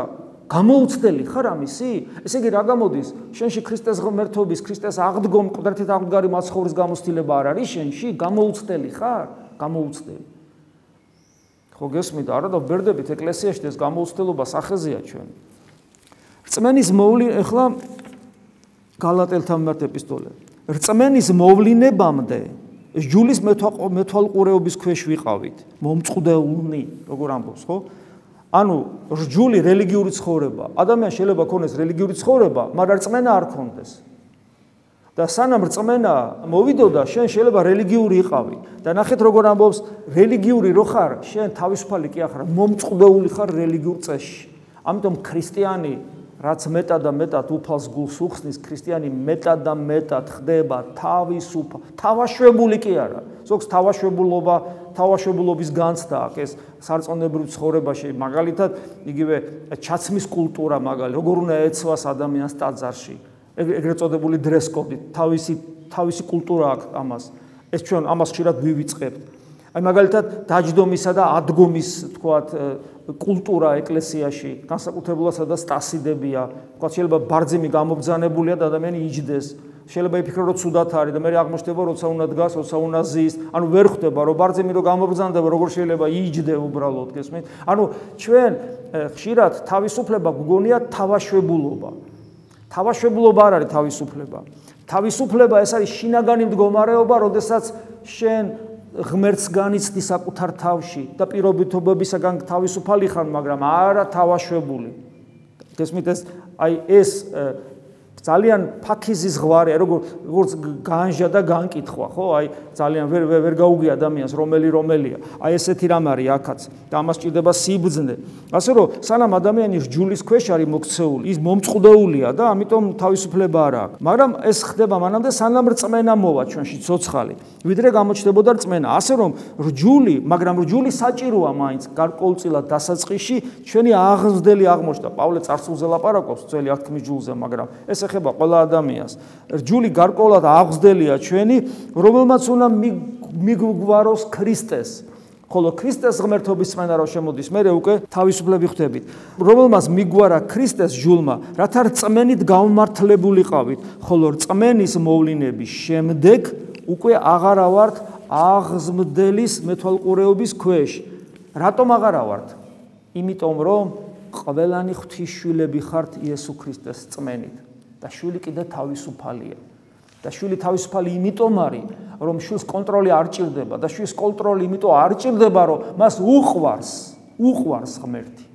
გამოუცდელი ხარ ამისი? ესე იგი რა გამოდის? შენში ქრისტეს ღმერთობის, ქრისტეს აღდგომ, ყდრთით აღდგარი მაცხოვრის გამოცდილება არ არის შენში? გამოუცდელი ხარ? გამოუცდელი. ხო გესმით, არა და ბერდებით ეკლესიაში ეს გამოუცდელობა სახეზეა ჩვენ. რწმენის მოვლი ახლა გალატელთან მიმართ ეპისტოლე. რწმენის მოვლინებამდე ჯულის მეთვალყურეობის ქვეშ ვიყავით. მომწყდეულნი, როგორ ამბობს, ხო? ანუ რჯული რელიგიური ცხოვრება. ადამიანს შეიძლება ქონდეს რელიგიური ცხოვრება, მაგრამ რწმენა არ ქონდეს. და სანამ რწმენა მოვიდოდა, შენ შეიძლება რელიგიური იყავი. და ნახეთ როგორ ამბობს, რელიგიური რო ხარ, შენ თავისუფალი კი ახარ, მომწყდეული ხარ რელიგიურ წესში. ამიტომ ქრისტიანი რაც მეტად და მეტად უფალს გულს უხსნის, ქრისტიანი მეტად და მეტად ხდება თავისუფალ, თავაშვებული კი არა. ზოგს თავაშვებულობა, თავაშვებულობის განცდა აქვს ეს სარწმუნოებრივ ცხოვრებაში, მაგალითად, იგივე ჩაცმის კულტურა მაგალითად, როგორ უნდა ეცვას ადამიანს ტაძარში. ეგრეთ წოდებული დრესკოდი, თავისი თავისი კულტურა აქვს ამას. ეს ჩვენ ამას ხშირად ვივიწყებთ. აი მაგალითად დაჯდომისა და ადგომის თქვათ კულტურა ეკლესიაში, განსაკუთრებულად სადაც სტასიდებია, თქვათ შეიძლება ბარძიმი გამობძანებულია და ადამიანი იჯდეს. შეიძლება იფიქრო რომ ცუდად არის და მე აღმოჩნდება როცა უნდა დგას, როცა უნდა ზის, ანუ ვერ ხვდება რომ ბარძიმი რომ გამობძანდება, როგორ შეიძლება იჯდე უბრალოდ, გესმით? ანუ ჩვენ ხშირად თავისუფლება გგონია თავაშვებულობა. თავაშვებულობა არ არის თავისუფლება. თავისუფლება ეს არის შინაგანი მდგომარეობა, როდესაც შენ ღმერთს განიცდი საკუთარ თავში და პირობითობებისაგან თავისუფალი ხარ, მაგრამ არა თავაშვებული. გესმით ეს აი ეს ძალიან ფაქიზი ზღვარი, როგორ როგორც განჟა და განკითხვა, ხო? აი ძალიან ვერ ვერ გაუგია ადამიანს რომელი რომელია. აი ესეთი რამ არის აქაც და ამას ჭირდება სიბძნე. ასე რომ სანამ ადამიანი ჯულის ქვეშ არის მოქცეული, ის მომწყდეულია და ამიტომ თავისუფლება არ აქვს. მაგრამ ეს ხდება მანამდე სანამ რწმენა მოვა ჩვენში ცოცხალი. ვიდრე გამოჩნდებოდა რწმენა. ასე რომ რჯული, მაგრამ რჯული საჭიროა მაინც გარკვეულწილად დასაწყისში ჩვენი აღზრდელი აღმოჩნდა. პავლე წარსულზე ლაპარაკობს ძველი აღთქმის ჯულზე, მაგრამ ეს ეხება ყველა ადამიანს. რჯული გარკვეულად აღზრდელია ჩვენი, რომელმაც უნდა მიგვგვაროს ქრისტეს. ხოლო ქრისტეს ღმერთობის წმენა რო შემოდის, მე უკვე თავისუფლები ხვდებით. რომელმაც მიგვარა ქრისტეს ჯულმა, რათა რწმენით გამართლებულიყავით, ხოლო რწმენის მოვლინების შემდეგ უკვე აღარა ვართ აღზრდელის მეთვალყურეობის ქვეშ. რატომ აღარა ვართ? იმიტომ რომ ყველანი ღვთისშვილები ხართ იესო ქრისტეს წმენით. და შვილი კიდე თავისუფალია. და შვილი თავისუფალი იმიტომ არის, რომ შვილს კონტროლი არ ჭირდება და შვილს კონტროლი იმიტომ არ ჭირდება, რომ მას უყვარს, უყვარს ღმერთი.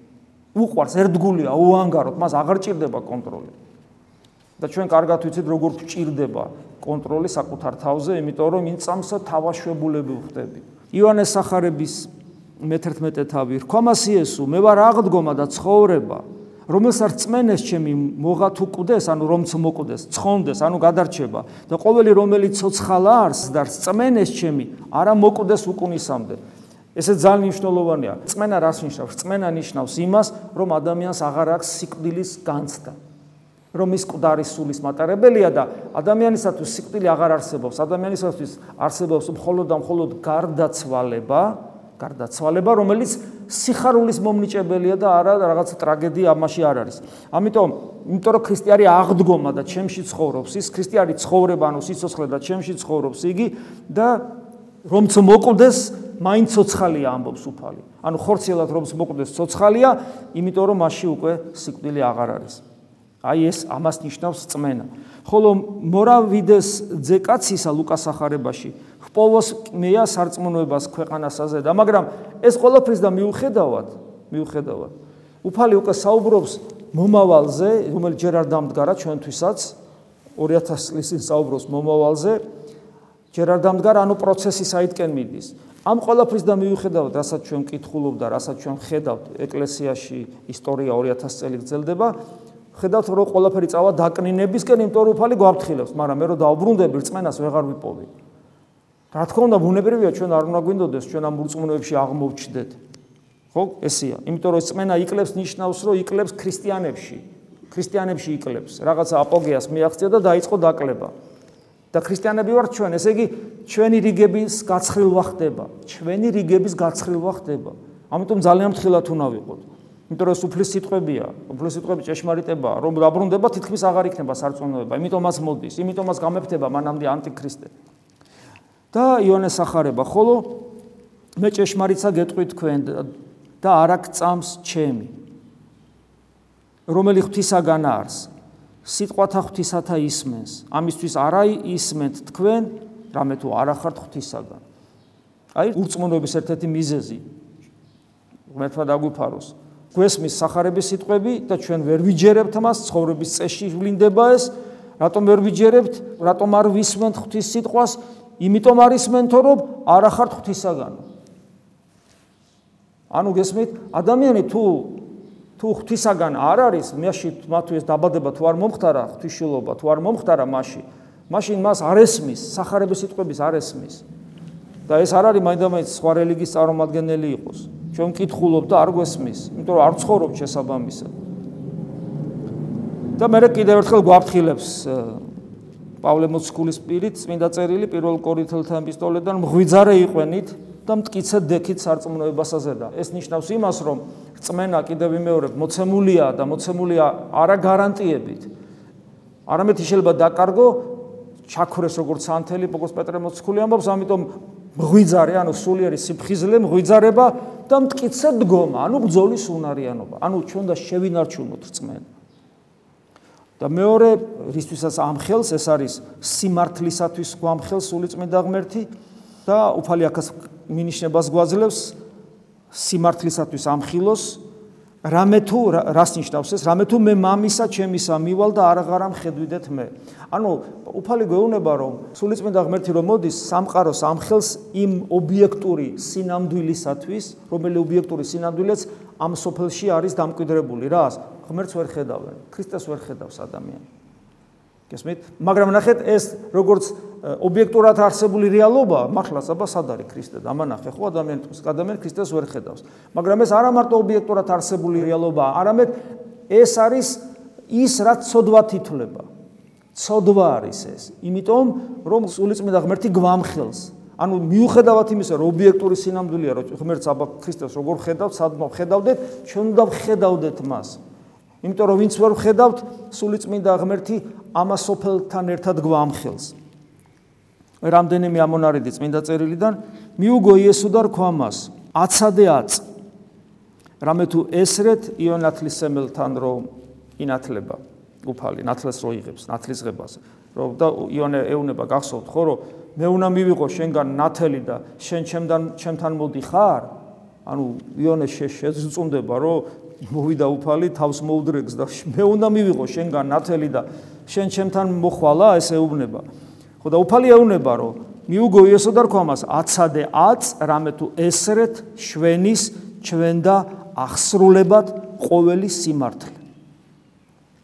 უყვარს ერთგულია, უანგაროდ, მას აღარ ჭირდება კონტროლი. და ჩვენ კარგად ვიცით, როგორ ჭირდება კონტროლი საკუთარ თავზე, იმიტომ რომ ინცამსა თავაშვებულები ვხდები. ივანეს სახარების მე-11 თავი, რქომას იესო, მე ვარ აღდგომა და ცხოვრება. რომელსაც წმენეს ჩემი მოღათ უკვდეს, ანუ რომც მოკვდეს, ცხონდეს, ანუ გადარჩება და ყოველი რომელიც ცოცხალა არს და წმენეს ჩემი არა მოკვდეს უკუნისამდე. ესე ძალიან მნიშვნელოვანია. წმენა რას ნიშნავს? წმენა ნიშნავს იმას, რომ ადამიანს აღარ აქვს სიკვდილის განცდა. რომ ის ყდარის სულის მატარებელია და ადამიანისათვის სიკვდილი აღარ არსებობს. ადამიანისათვის არსებობს მხოლოდ და მხოლოდ გარდაცვალება, გარდაცვალება, რომელიც სიხარულის მომნიჭებელია და არა რაღაც ტრაგედია ამაში არ არის. ამიტომ, იმიტომ რომ ქრისტიანი აღდგომა და ჩემში ცხოვრობს, ის ქრისტიანი ცხოვრება, ანუ სიცოცხლე და ჩემში ცხოვრობს იგი და რომც მოკვდეს, მაინც ცოცხალია ამბობს უფალი. ანუ ხორციელად რომც მოკვდეს ცოცხალია, იმიტომ რომ მასში უკვე სიკვდილი აღარ არის. აი ეს ამას ნიშნავს წმენა. ხოლო მორავიდეს ძეკაცისა ლუკას ახარებაში პოვოს მეა სარწმუნოებას ქვეყანასაზე და მაგრამ ეს ყოველფრის და მიუხედავად მიუხედავად უფალი უკვე საუბრობს მომავალზე რომელიც ჯერ არ დამდგარა ჩვენთვისაც 2000 წლის წინ საუბრობს მომავალზე ჯერ არ დამდგარა ანუ პროცესი საითკენ მიდის. ამ ყოველფრის და მიუხედავად რასაც ჩვენ კითხულობ და რასაც ჩვენ ხედავთ ეკლესიაში ისტორია 2000 წელი გრძელდება ხედავთ რომ ყოველფერი წავა დაკნინებისკენ იმიტომ რომ უფალი გვაფრთხილებს მაგრამ მე რომ დაუბრუნდები რწმენას ვეღარ ვიპოვი რა თქმა უნდა ბუნებრივია ჩვენ არ უნდა გვინდოდეს ჩვენ ამ მურწმუნოებში აღმოვჩდეთ ხო? ესეა. იმიტომ რომ წმენა იკლებს ნიშნავს რომ იკლებს ქრისტიანებში. ქრისტიანებში იკლებს. რაღაცა აპოგეას მიაღწია და დაიწყო დაკლება. და ქრისტიანები ვართ ჩვენ. ესე იგი ჩვენი რიგების გაცხრილვა ხდება. ჩვენი რიგების გაცხრილვა ხდება. ამიტომ ძალიან მთლად უნდა ვიყოთ. იმიტომ რომ უფლის სიტყვებია. უფლის სიტყვები ჭეშმარიტება რომ დაბრუნდება თითქმის აღარ იქნება სარწმუნოება. იმიტომაც მოდის იმიტომაც გამეფდება მანამდე ანტიქრისტე და იონეს ახარება, ხოლო მე ჭეშმარიტსა გეტყვი თქვენ და არაკწამს ჩემი. რომელი ღვთისაგან არის? სიტყვათა ღვთისათა ისმენს. ამისთვის არა ისმენთ თქვენ, რამე თუ არ ახართ ღვთისაგან. აი, ურწმუნოების ერთ-ერთი მიზეზი. მეთვა დაგვიფაროს. გვესმის სახარების სიტყვები და ჩვენ ვერ ვიჯერებთ მას, ცხოვრების წესში ვლინდება ეს. რატომ ვერ ვიჯერებთ? რატომ არ ვისმენთ ღვთის სიტყვას? იმიტომ არის მენთო რომ არ ახართ ღვთისაგან. ანუ გესმით, ადამიანი თუ თუ ღვთისაგან არ არის, მაშინ მათთვის დაბადება თუ არ მომხდარა ღვთისშილობა, თუ არ მომხდარა მაშინ, მაშინ მას არ ესმის, სახარების სიტყვების არ ესმის. და ეს არ არის მაინდამაინც სხვა რელიგიის წარმომადგენელი იყოს. ჩვენ მკითხულობ და არ გვესმის, იმიტომ რომ არ ცხოვრობ შესაბამისად. და მე კიდევ ერთხელ გვაფრთხილებს პავლე მოციქულისპირი წმინდა წერილი პირველ კორინთელთა ეპისტოლედან მღვიძარე იყვენით და მткиცე დექით სარწმუნოებასაზედა. ეს ნიშნავს იმას, რომ რწმენა კიდევ ვიმეორებ, მოცემულია და მოცემულია არა გარანტიებით. არამედ შეიძლება დაკარგო, ჩაქრეს როგორც ანთელი, როგორც პეტრე მოციქული ამბობს, ამიტომ მღვიძარე, ანუ სულიერი სიფხიზლე, მღვიძარება და მткиცე დგომა, ანუ ბძოლის უნარიანობა. ანუ ჩვენ და შევინარჩუნოთ რწმენა. და მეორე რისთვისაც ამ ხელს ეს არის სიმართლისათვის გვამხელს სულიწმიდა ღმერთი და უფალი აქაც მინიშნებას გვაძლევს სიმართლისათვის ამხილოს რამე თუ რას ნიშნავს ეს? რამე თუ მე მამისა ჩემისა მივალ და არაღარა მხედვიდეთ მე. ანუ უფალი გვეუბნება რომ სულიწმიდა ღმერთი რომ მოდის სამყაროს ამხელს იმ ობიექტური სინამდვილისათვის რომელი ობიექტური სინამდვილეც ამ სოფელში არის დამკვიდრებული რას ღმერთს ვერ ხედავენ ქრისტეს ვერ ხედავს ადამიანი გესმით? მაგრამ ნახეთ ეს როგორც ობიექტურად არსებული რეალობა, მართლაც აბა სად არის ქრისტე? დამანახე ხო ადამიანს, ადამიანი ქრისტეს ვერ ხედავს. მაგრამ ეს არა მარტო ობიექტურად არსებული რეალობაა, არამედ ეს არის ის რაც ცოდვა თითლება. ცოდვა არის ეს. იმიტომ რომ სულიწმიდა ღმერთი გვამხელს. ანუ მიუხედავად იმისა, რომ ობიექტური სინამდვილეა, რომ ღმერთს აბა ქრისტეს როგორ ხედავთ, სად მოხედავდეთ, ჩვენ უნდა ვხედავდეთ მას. იმიტომ რომ ვინც ვერ ხედავთ, სულიწმიდა ღმერთი ამას სოფელთან ერთად გვამხელს. რამდენიმე ამონარიდი წმინდა წერილიდან მიუგო იესო და რქვამას, აცადე აწ. რამე თუ ესრეთ იონათლის სემელთან რომ ინათლება უფალი, ნათლს რო იღებს, ნათლისღებას. რომ და იონე ეუნება გახსოვთ ხო, რომ მე უნდა მივიღო შენგან ნათელი და შენ ჩემთან ჩემთან მოდი ხარ? ანუ იონე შეძწუნდება, რომ მოვიდა უფალი თავს მოუდრეგს და მე უნდა მივიღო შენგან ნათელი და შენ ჩემთან მოხვალა ეს ეუბნება ხო და უფალი ეუბნება რომ მიუგო იესო და რქვამას აცადე აც რამე თუ ესრეთ შვენის ჩვენ და ახსრულებად ყოველი სიმართლე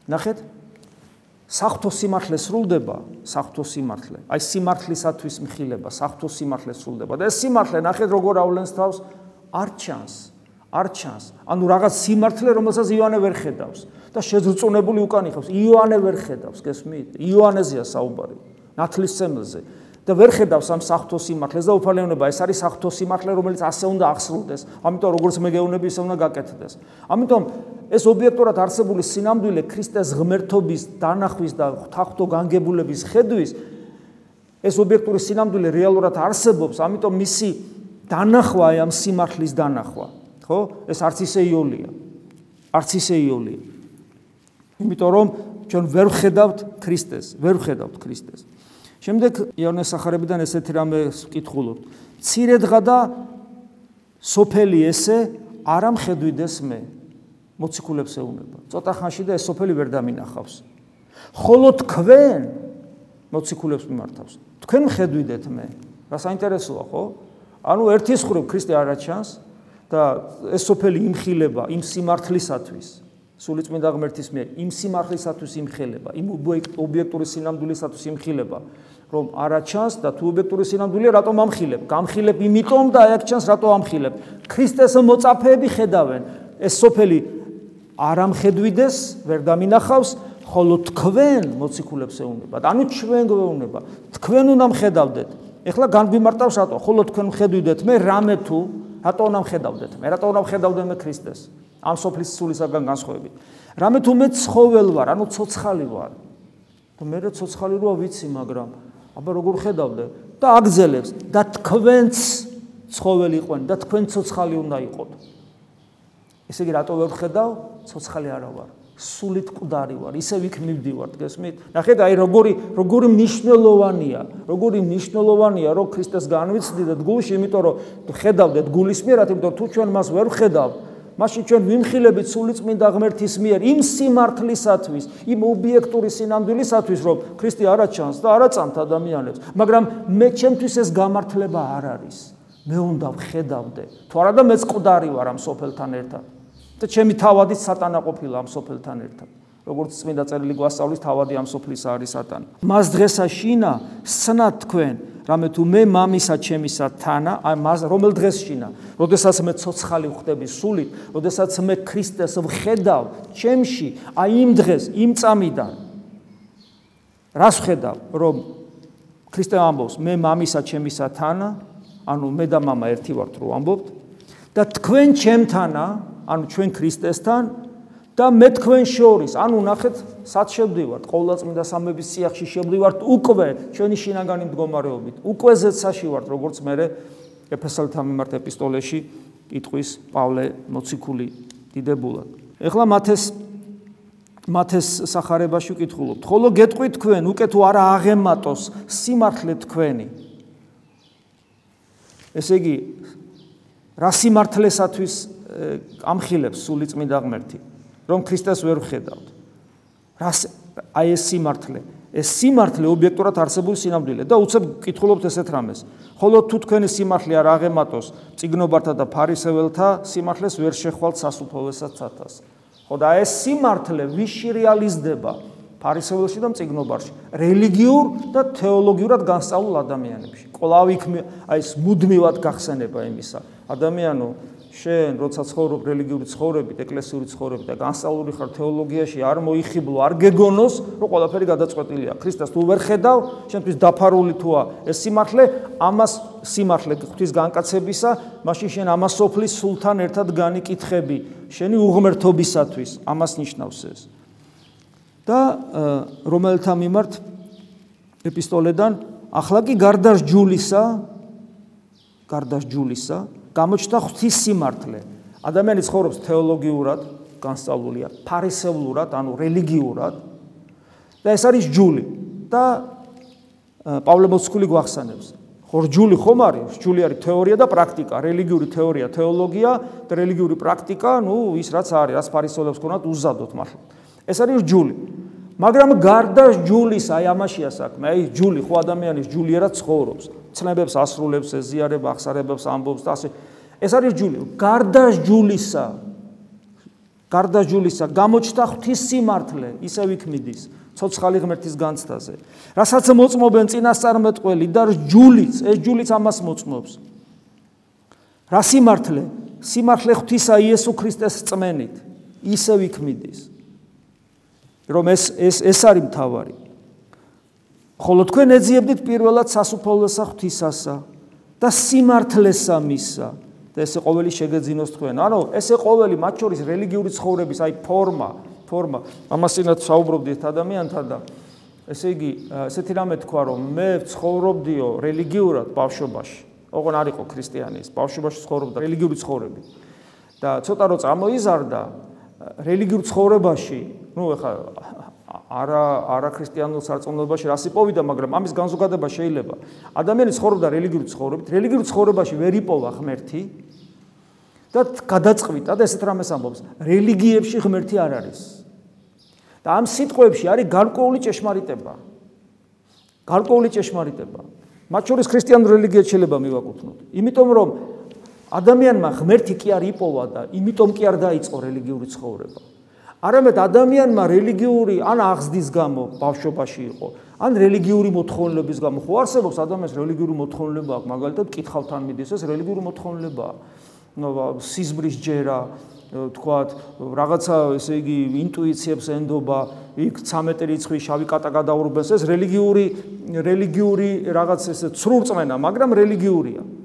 ნახეთ საფრთხო სიმართლე სრულდება საფრთხო სიმართლე აი სიმართლისათვის მხილება საფრთხო სიმართლე სრულდება და ეს სიმართლე ნახეთ როგორ ავლენს თავს არ ჩანს არ ჩანს. ანუ რაღაც სიმართლე, რომელსაც იოანე ვერ ხედავს და შეზრწუნებული უკან იხავს. იოანე ვერ ხედავს, გესმით? იოანეზეა საუბარი. ნათლის სემლზე და ვერ ხედავს ამ საფრთხო სიმართლეს და უფალეონება ეს არის საფრთხო სიმართლე, რომელიც ასე უნდა აღსრულდეს. ამიტომ როგორც მე გეუბნები, ისე უნდა გაკეთდეს. ამიტომ ეს ობიექტურად არსებული სინამდვილე ქრისტეს ღმერთობის დანახვის და თახტო განგებულების ხედვის ეს ობიექტური სინამდვილე რეალურად არსებობს, ამიტომ მისი დანახვა ამ სიმართლის დანახვა ხო? ეს არც ისე იოლია. არც ისე იოლია. იმიტომ რომ ჩვენ ვერ ვხედავთ ქრისტეს, ვერ ვხედავთ ქრისტეს. შემდეგ იონეს სახარებიდან ესეთი რამე ვკითხულობ. ცირე დღა და სოფელი ესე არ ამხედვიდეს მე. მოციქულებს ეუბნება. ცოტა ხანში და ეს სოფელი ვერ დამინახავს. ხოლო თქვენ მოციქულებს მიმართავს. თქვენ მხედვიდეთ მე. რა საინტერესოა, ხო? ანუ ერთის ხრივ ქრისტე არ აჩანს, და ეს სოფელი იმხილება იმ სიმართლისათვის სულიწმინდა ღმერთის მიერ იმ სიმართლისათვის იმხილება იმ ობიექტური სინამდვილისათვის იმხილება რომ არა ჩანს და თუ ობიექტური სინამდვილეა რატომ ამხილებ? გამხილებ იმიტომ და აქ ჩანს რატო ამხილებ? ქრისტეს მოწაფეები ხედავენ. ეს სოფელი არ ამხედვიდეს ვერ დამინახავს ხოლო თქვენ მოციქულებს ეუბნებათ. ანუ ჩვენ გვეუბნება თქვენ უნდა მხედავდეთ. ეხლა განგვიმარტავს რატო? ხოლო თქვენ მხედვიდეთ მე რამე თუ რატო უნდა მხედავდეთ მე? რატო უნდა მხედავდე მე ქრისტეს? ამ სოფლის სულისაგან განსხვავებით. რამე თუ მე ცხოველ ვარ ანუ ცოცხალი ვარ. მე რა ცოცხალი როა ვიცი მაგრამ აბა როგორ ხედავდე? და აგზელებს და თქვენც ცხოველი იყვენ და თქვენ ცოცხალი უნდა იყოთ. ესე იგი რატო ვერ ხედავ? ცოცხალი არა ვარ. სულით მკვდარი ვარ, ისე ვიქ მივდივარ, გესმით? ნახეთ, აი როგორი როგორი მნიშვნელოვანია, როგორი მნიშვნელოვანია, რომ ქრისტეს განვიცდით გულში, იმიტომ რომ ხედავდეთ გულის მიერად, იმიტომ თუ ჩვენ მას ვერ ვხედავთ, მაშინ ჩვენ ვიმხილებით სულიწმინდა ღმერთის მიერ იმ სიმართლისათვის, იმ ობიექტური სინამდვილისათვის, რომ ქრისტე არა ჩანს და არა წამთ ადამიანებს, მაგრამ მე ჩემთვის ეს გამართლება არ არის. მე უნდა ვხედავდე. თუ არა და მეც მკვდარი ვარ ამ სოფელთან ერთად. და ჩემი თავადი სატანა ყოფილა ამ სოფელთან ერთად. როგორც წმინდა წერილი გვასწავლის, თავადი ამ სოფლის არის სატანა. მას დღესა შინა სნა თქვენ რამე თუ მე მამისა ჩემისა თანა, აი მას რომელ დღეს შინა, როდესაც მე ცოცხალი ვხდები სულით, როდესაც მე ქრისტეს ვხედავ ჩემში, აი იმ დღეს, იმ წამიდან რას ვხედავ, რომ ქრისტე ამბობს, მე მამისა ჩემისა თანა, ანუ მე და мама ერთი ვართ რო ამბობთ და თქვენ ჩემთანა, ანუ ჩვენ ქრისტესთან და მე თქვენ შორის, ანუ ნახეთ, სად შევდივართ, ყოვლადწმინდა სამების სიახში შევდივართ უკვე ჩვენი შინაგანი მდგომარეობით. უკვე ზეცაში ვართ, როგორც მე ეფესალთა მიმართ ეპისტოლეში კითხვის პავლე მოციქული დიდებულად. ეხლა მათეს მათეს სახარებაში ვკითხულობთ. ხოლო გეტყვით თქვენ, უკვე თუ არა აღემატოს სიმართლე თქვენი. ესე იგი, რა სიმართლესათვის ამხილებს სული წმინდა ღმერთი? რომ ქრისტეს ვერ ვხედავთ. რას აი ეს სიმართლე, ეს სიმართლე ობიექტურად არსებული სინამდვილე და უცებ კითხულობთ ესეთ რამეს. ხოლო თუ თქვენი სიმართლე არ აღემატოს ციგნობართა და ფარისეველთა სიმართლეს ვერ შეხვალთ სასუფოველსაც ცათას. ხო და ეს სიმართლე ვიში რეალიზდება ფარისეველში და ციგნობარში, რელიგიურ და თეოლოგიურად განსწავლულ ადამიანებში. ყლავი აი ეს მუდმივად გახსენება იმისა. ადამიანო შენ როცა ცხოვრობ რელიგიური ცხოვრებით, ეკლესიური ცხოვრებით და განსწავლული ხარ თეოლოგიაში, არ მოიხიბლო, არ გეგონოს, რომ ყველაფერი გადაწყვეტილია. ქრისტეს თუ ვერ ხედავ, შენთვის დაფარული თუა ეს სიმართლე, ამას სიმართლე ღვთის განკაცებისა, მაშინ შენ ამას სოფლის სულთან ერთად განიკითხები, შენი უღმერთობისათვის, ამას ნიშნავს ეს. და რომელთა მიმართ ეპისტოლედან ახლა კი გარდაჟჯულისა გარდაჟჯულისა გამოჩნდა ღვთის სიმართლე. ადამიანი ცხოვრობს თეოლოგიურად, განსწავლულია, ფარისევლურად, ანუ რელიგიურად. და ეს არის ჯული. და პავლე მოციქული გვახსენებს. ხო ჯული ხომ არის? ჯული არის თეორია და პრაქტიკა, რელიგიური თეორია, თეოლოგია და რელიგიური პრაქტიკა, ну, ის რაც არის, რაც ფარისევლებს ქონათ უზადოთ მართლა. ეს არის ჯული. მაგრამ გარდა ჯულის, აი ამაშია საქმე, აი ჯული ხო ადამიანის ჯულიერად ცხოვრობს. ცნებებს ასრულებს, ეზიარება, ახსარებებს, ამბობს და ასე. ეს არის ჯული. გარდა ჯულისა, გარდა ჯულისა, გამოჩნდა ღვთის სიმართლე, ისე ვიქმიდის ცოცხალი ღმერთის განცდაზე. რასაც მოწმობენ წინასწარმეტყველი და ჯულიც, ეს ჯულიც ამას მოწმობს. რა სიმართლე? სიმართლე ღვთისა იესო ქრისტეს წმენით, ისე ვიქმიდის. რომ ეს ეს ეს არის მთავარი. ხოლო თქვენ ეძიებდით პირველად სასუფეველსა ღვთისასა და სიმართლესა მისა და ესე ყოველი შეგეძინოს თქვენ. ანუ ესე ყოველი მათ შორის რელიგიური ცხოვრების აი ფორმა, ფორმა. ამასინაც საუბრობდით ადამიანთან და ესე იგი ესეთი რამე თქვა რომ მე ცხოვრობდიო რელიგიურად ბავშვობაში. ოღონ არ იყო ქრისტიანის, ბავშვობაში ცხოვრობდა რელიგიური ცხოვრები. და ცოტა რო წამოიზარდა რელიგიურ ცხოვრებაში, ну ეხა არა არა ქრისტიანულ სარწმუნოებაში რას იპოვიდა, მაგრამ ამის განზოგადება შეიძლება. ადამიანი ცხოვრობდა რელიგიურ ცხოვრებით, რელიგიურ ცხოვრებაში ვერ იპოვა ღმერთი და გადაწყვიტა და ესეთ რამეს ამბობს, რელიგიებში ღმერთი არ არის. და ამ სიტყვებში არის გარკვეული ჭეშმარიტება. გარკვეული ჭეშმარიტება. მათ შორის ქრისტიანულ რელიგიას შეიძლება მივაკუთვნოთ. იმიტომ რომ ადამიანმა ღმერთი კი არ იპოვა და იმიტომ კი არ დაიწყო რელიგიური ცხოვრება. არამედ ადამიანმა რელიგიური ან აღზრდის გამო ბავშვობაში იყო, ან რელიგიური მოთხოვნილების გამო ხო არსებობს ადამიანს რელიგიური მოთხოვნილება აქვს, მაგალითად კითხავთან მიდის ეს რელიგიური მოთხოვნილებაა. ნუ სიზმრის ჯერა, თქვათ, რაღაცა ესე იგი ინტუიციებს ენდობა, იქ 13 რიცხვი შავი კატა გადაურბეს, ეს რელიგიური რელიგიური რაღაც ესე ცრურწმენა, მაგრამ რელიგიურია.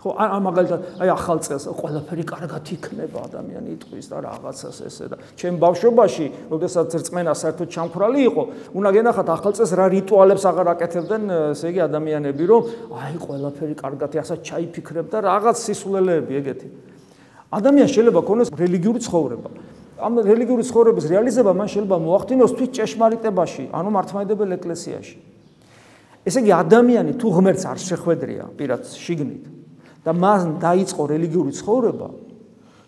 ხო ან მაგალითად აი ახალ წელს ყველაფერი კარგად იქნება ადამიანი იტყვის და რაღაცას ესე და. ჩემ ბავშვობაში როდესაც რწმენა საერთოდ ჩამქრალი იყო უნდა გენახათ ახალ წელს რა რიტუალებს აღარ აკეთებდნენ ესე იგი ადამიანები რომ აი ყველაფერი კარგად ასაც ჩაიფიქრებ და რაღაც სისულელეები ეგეთი. ადამიანს შეიძლება ქონდეს რელიგიური ცხოვრება. ამ რელიგიური ცხოვრების რეალიზება მან შეიძლება მოახდინოს თვით ჭეშმარიტებაში ანუ მართლმადიდებელ ეკლესიაში. ესე იგი ადამიანი თუ ღმერთს არ შეხვედრია პირად შიგნით და მან დაიწყო რელიგიური ცხოვრება,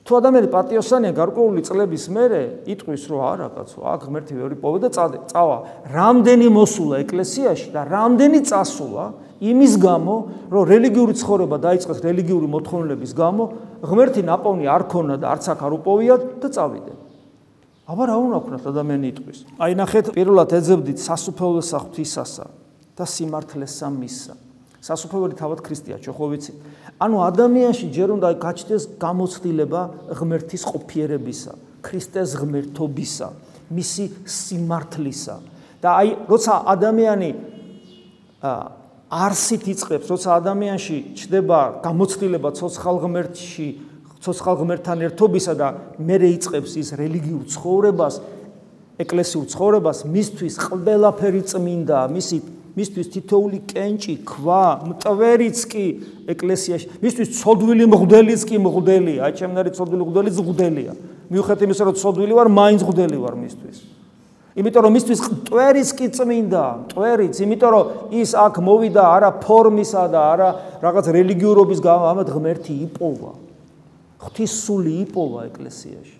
თუ ადამიანი პატიოსანია გარკვეული წლების მერე იტყვის რომ არა კაცო, აქ ღმერთი ვერი პოვე და წავა, რამდენი მოსულა ეკლესიაში და რამდენი წასულა იმის გამო, რომ რელიგიური ცხოვრება დაიწყეს რელიგიური მოთხოვნილების გამო, ღმერთი ნაპოვნი არ ქონა და არც აქ არ უპოვიათ და წავიდნენ. აბა რა უნდა ქნათ ადამიანი იტყვის? აი ნახეთ, პირველად ეძებდით სასუფეველო საღვთისასა და სიმართლესა მისა. სასופეველი თავად ქრისტეა, ჩვენ ხო ვიცით. ანუ ადამიანში ჯერ უნდა გაჩნდეს გამოცდილება ღმერთის ყოფიერებისა, ქრისტეს ღმერთობისა, მისი სიმართლისა. და აი, როცა ადამიანი არსით იწყებს, როცა ადამიანში ჩდება გამოცდილება ცოცხალ ღმერთში, ცოცხალ ღმერთთან ერთობისა და მეરે იწყებს ის რელიგიურ ცხოვრებას, ეკლესიურ ცხოვრებას, მისთვის ყველაფერი წმინდა, მისი მისთვის თითოული კენჭი, ქვა, მტვერიც კი ეკლესიაში, მისთვის ცოდვილი მღვდელიც კი მღვდელია, აი ჩემნარი ცოდვილი მღვდელიც მღვდელია. მიუხედავად იმისა, რომ ცოდვილი ვარ, მაინც მღვდელი ვარ მისთვის. იმიტომ რომ მისთვის მტვერიც კი წმინდა, მტვერიც, იმიტომ რომ ის აქ მოვიდა არა ფორმისა და არა რაღაც რელიგიურობის გამო, ღმერთი იპოვა. ღვთის სული იპოვა ეკლესიაში.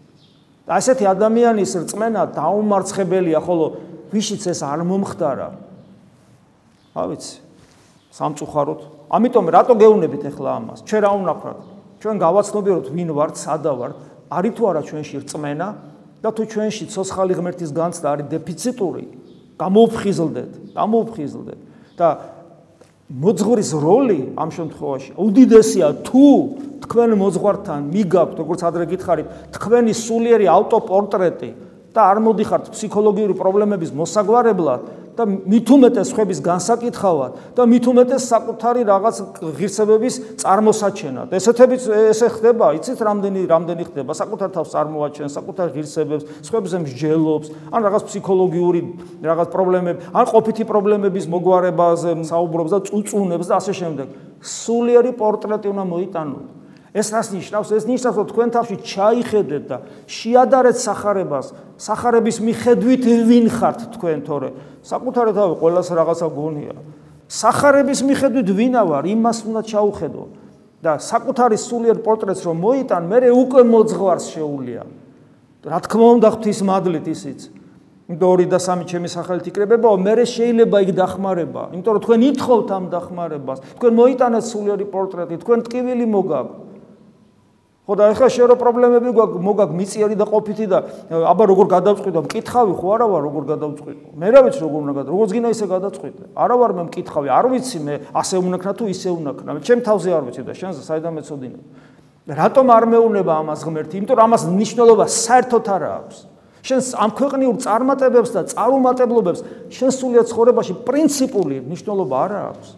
ასეთი ადამიანის რწმენა დაუმარცხებელია, ხოლო ვიშიც ეს არ მომხდარა. რა ვიცი, სამწუხაროდ. ამიტომ რატო გეუნებით ახლა ამას? ჩვენ რა უნახრათ? ჩვენ გავაცნობიეროთ ვინ ვართ, სადა ვართ, არის თუ არა ჩვენში რწმენა და თუ ჩვენში ცოცხალი ღმერთის განცდა არის დეფიციტური, გამოუფხიზლდეთ, გამოუფხიზლდეთ და მოძღვრის როლი ამ შემთხვევაში უდიდესია თუ თქვენ მოძღვართან მიგაქვთ როგორც ადრე გითხარით თქვენი სულიერი ავტოპორტრეტი და არ მოდიხართ ფსიქოლოგიური პრობლემების მოსაგვარებლად და მით უმეტეს ხების განსაკითხავად და მით უმეტეს საკუთარი რაღაც ღირსებების წარმოსაჩენად. ესეთებიც ესე ხდება, იცით, რამდენი რამდენი ხდება, საკუთარ თავს წარმოაჩენ, საკუთარ ღირსებებს, ხებზე მსჯელობს, ან რაღაც ფსიქოლოგიური რაღაც პრობლემები, ან ყოფითი პრობლემების მოგვარებაზე საუბრობს და წუწუნებს და ასე შემდეგ. სულიერი პორტრეტი უნდა მოიტანოთ. ეს რას ნიშნავს? ეს ნიშნავს, რომ თქვენ თავში ჩაიხედეთ და შეადარეთ сахарებას. сахарების მიხედვით ვინ ხართ თქვენ თორე? საკუთარი თავი ყოველას რაღაცა გონია. сахарების მიხედვით ვინა ვარ, იმას უნდა ჩაუხედო. და საკუთარი სულიერ პორტრეტს რომ მოიტან, მე უკვე მოძღვარს შეუულია. რა თქმა უნდა, ღვთის მადლით ისიც. იმიტომ 2 და 3 ჩემი სახელით იკრებებაო, მე შეიძლება იქ დახმარება. იმიტომ რომ თქვენ ითხოვთ ამ დახმარებას. თქვენ მოიტანეთ სულიერი პორტრეტი, თქვენ ტკივილი მოგაქვს. ხო და ეხლა შე რო პრობლემები გვაქვს მოგაქვს მიწიერი და ყოფითი და აბა როგორ გადავწყვიტო მკითხავი ხო არა ვარ როგორ გადავწყვიტო მე რა ვიცი როგორ უნდა გადავ როგორც გინდა ისე გადავწყვიტე არა ვარ მე მკითხავი არ ვიცი მე ასე უნაქნა თუ ისე უნაქნა ჩემ თავზე არ ვიცი და შენს საიდან მეწოდინე რატომ არ მეუნება ამას ღმერთი? იმიტომ რომ ამას ნიშნულობა საერთოდ არ აქვს. შენს ამ ქვეყნიურ წარმატებებს და წარუმატებლობებს შენს სულიერ ცხოვრებაში პრინციპული ნიშნულობა არ აქვს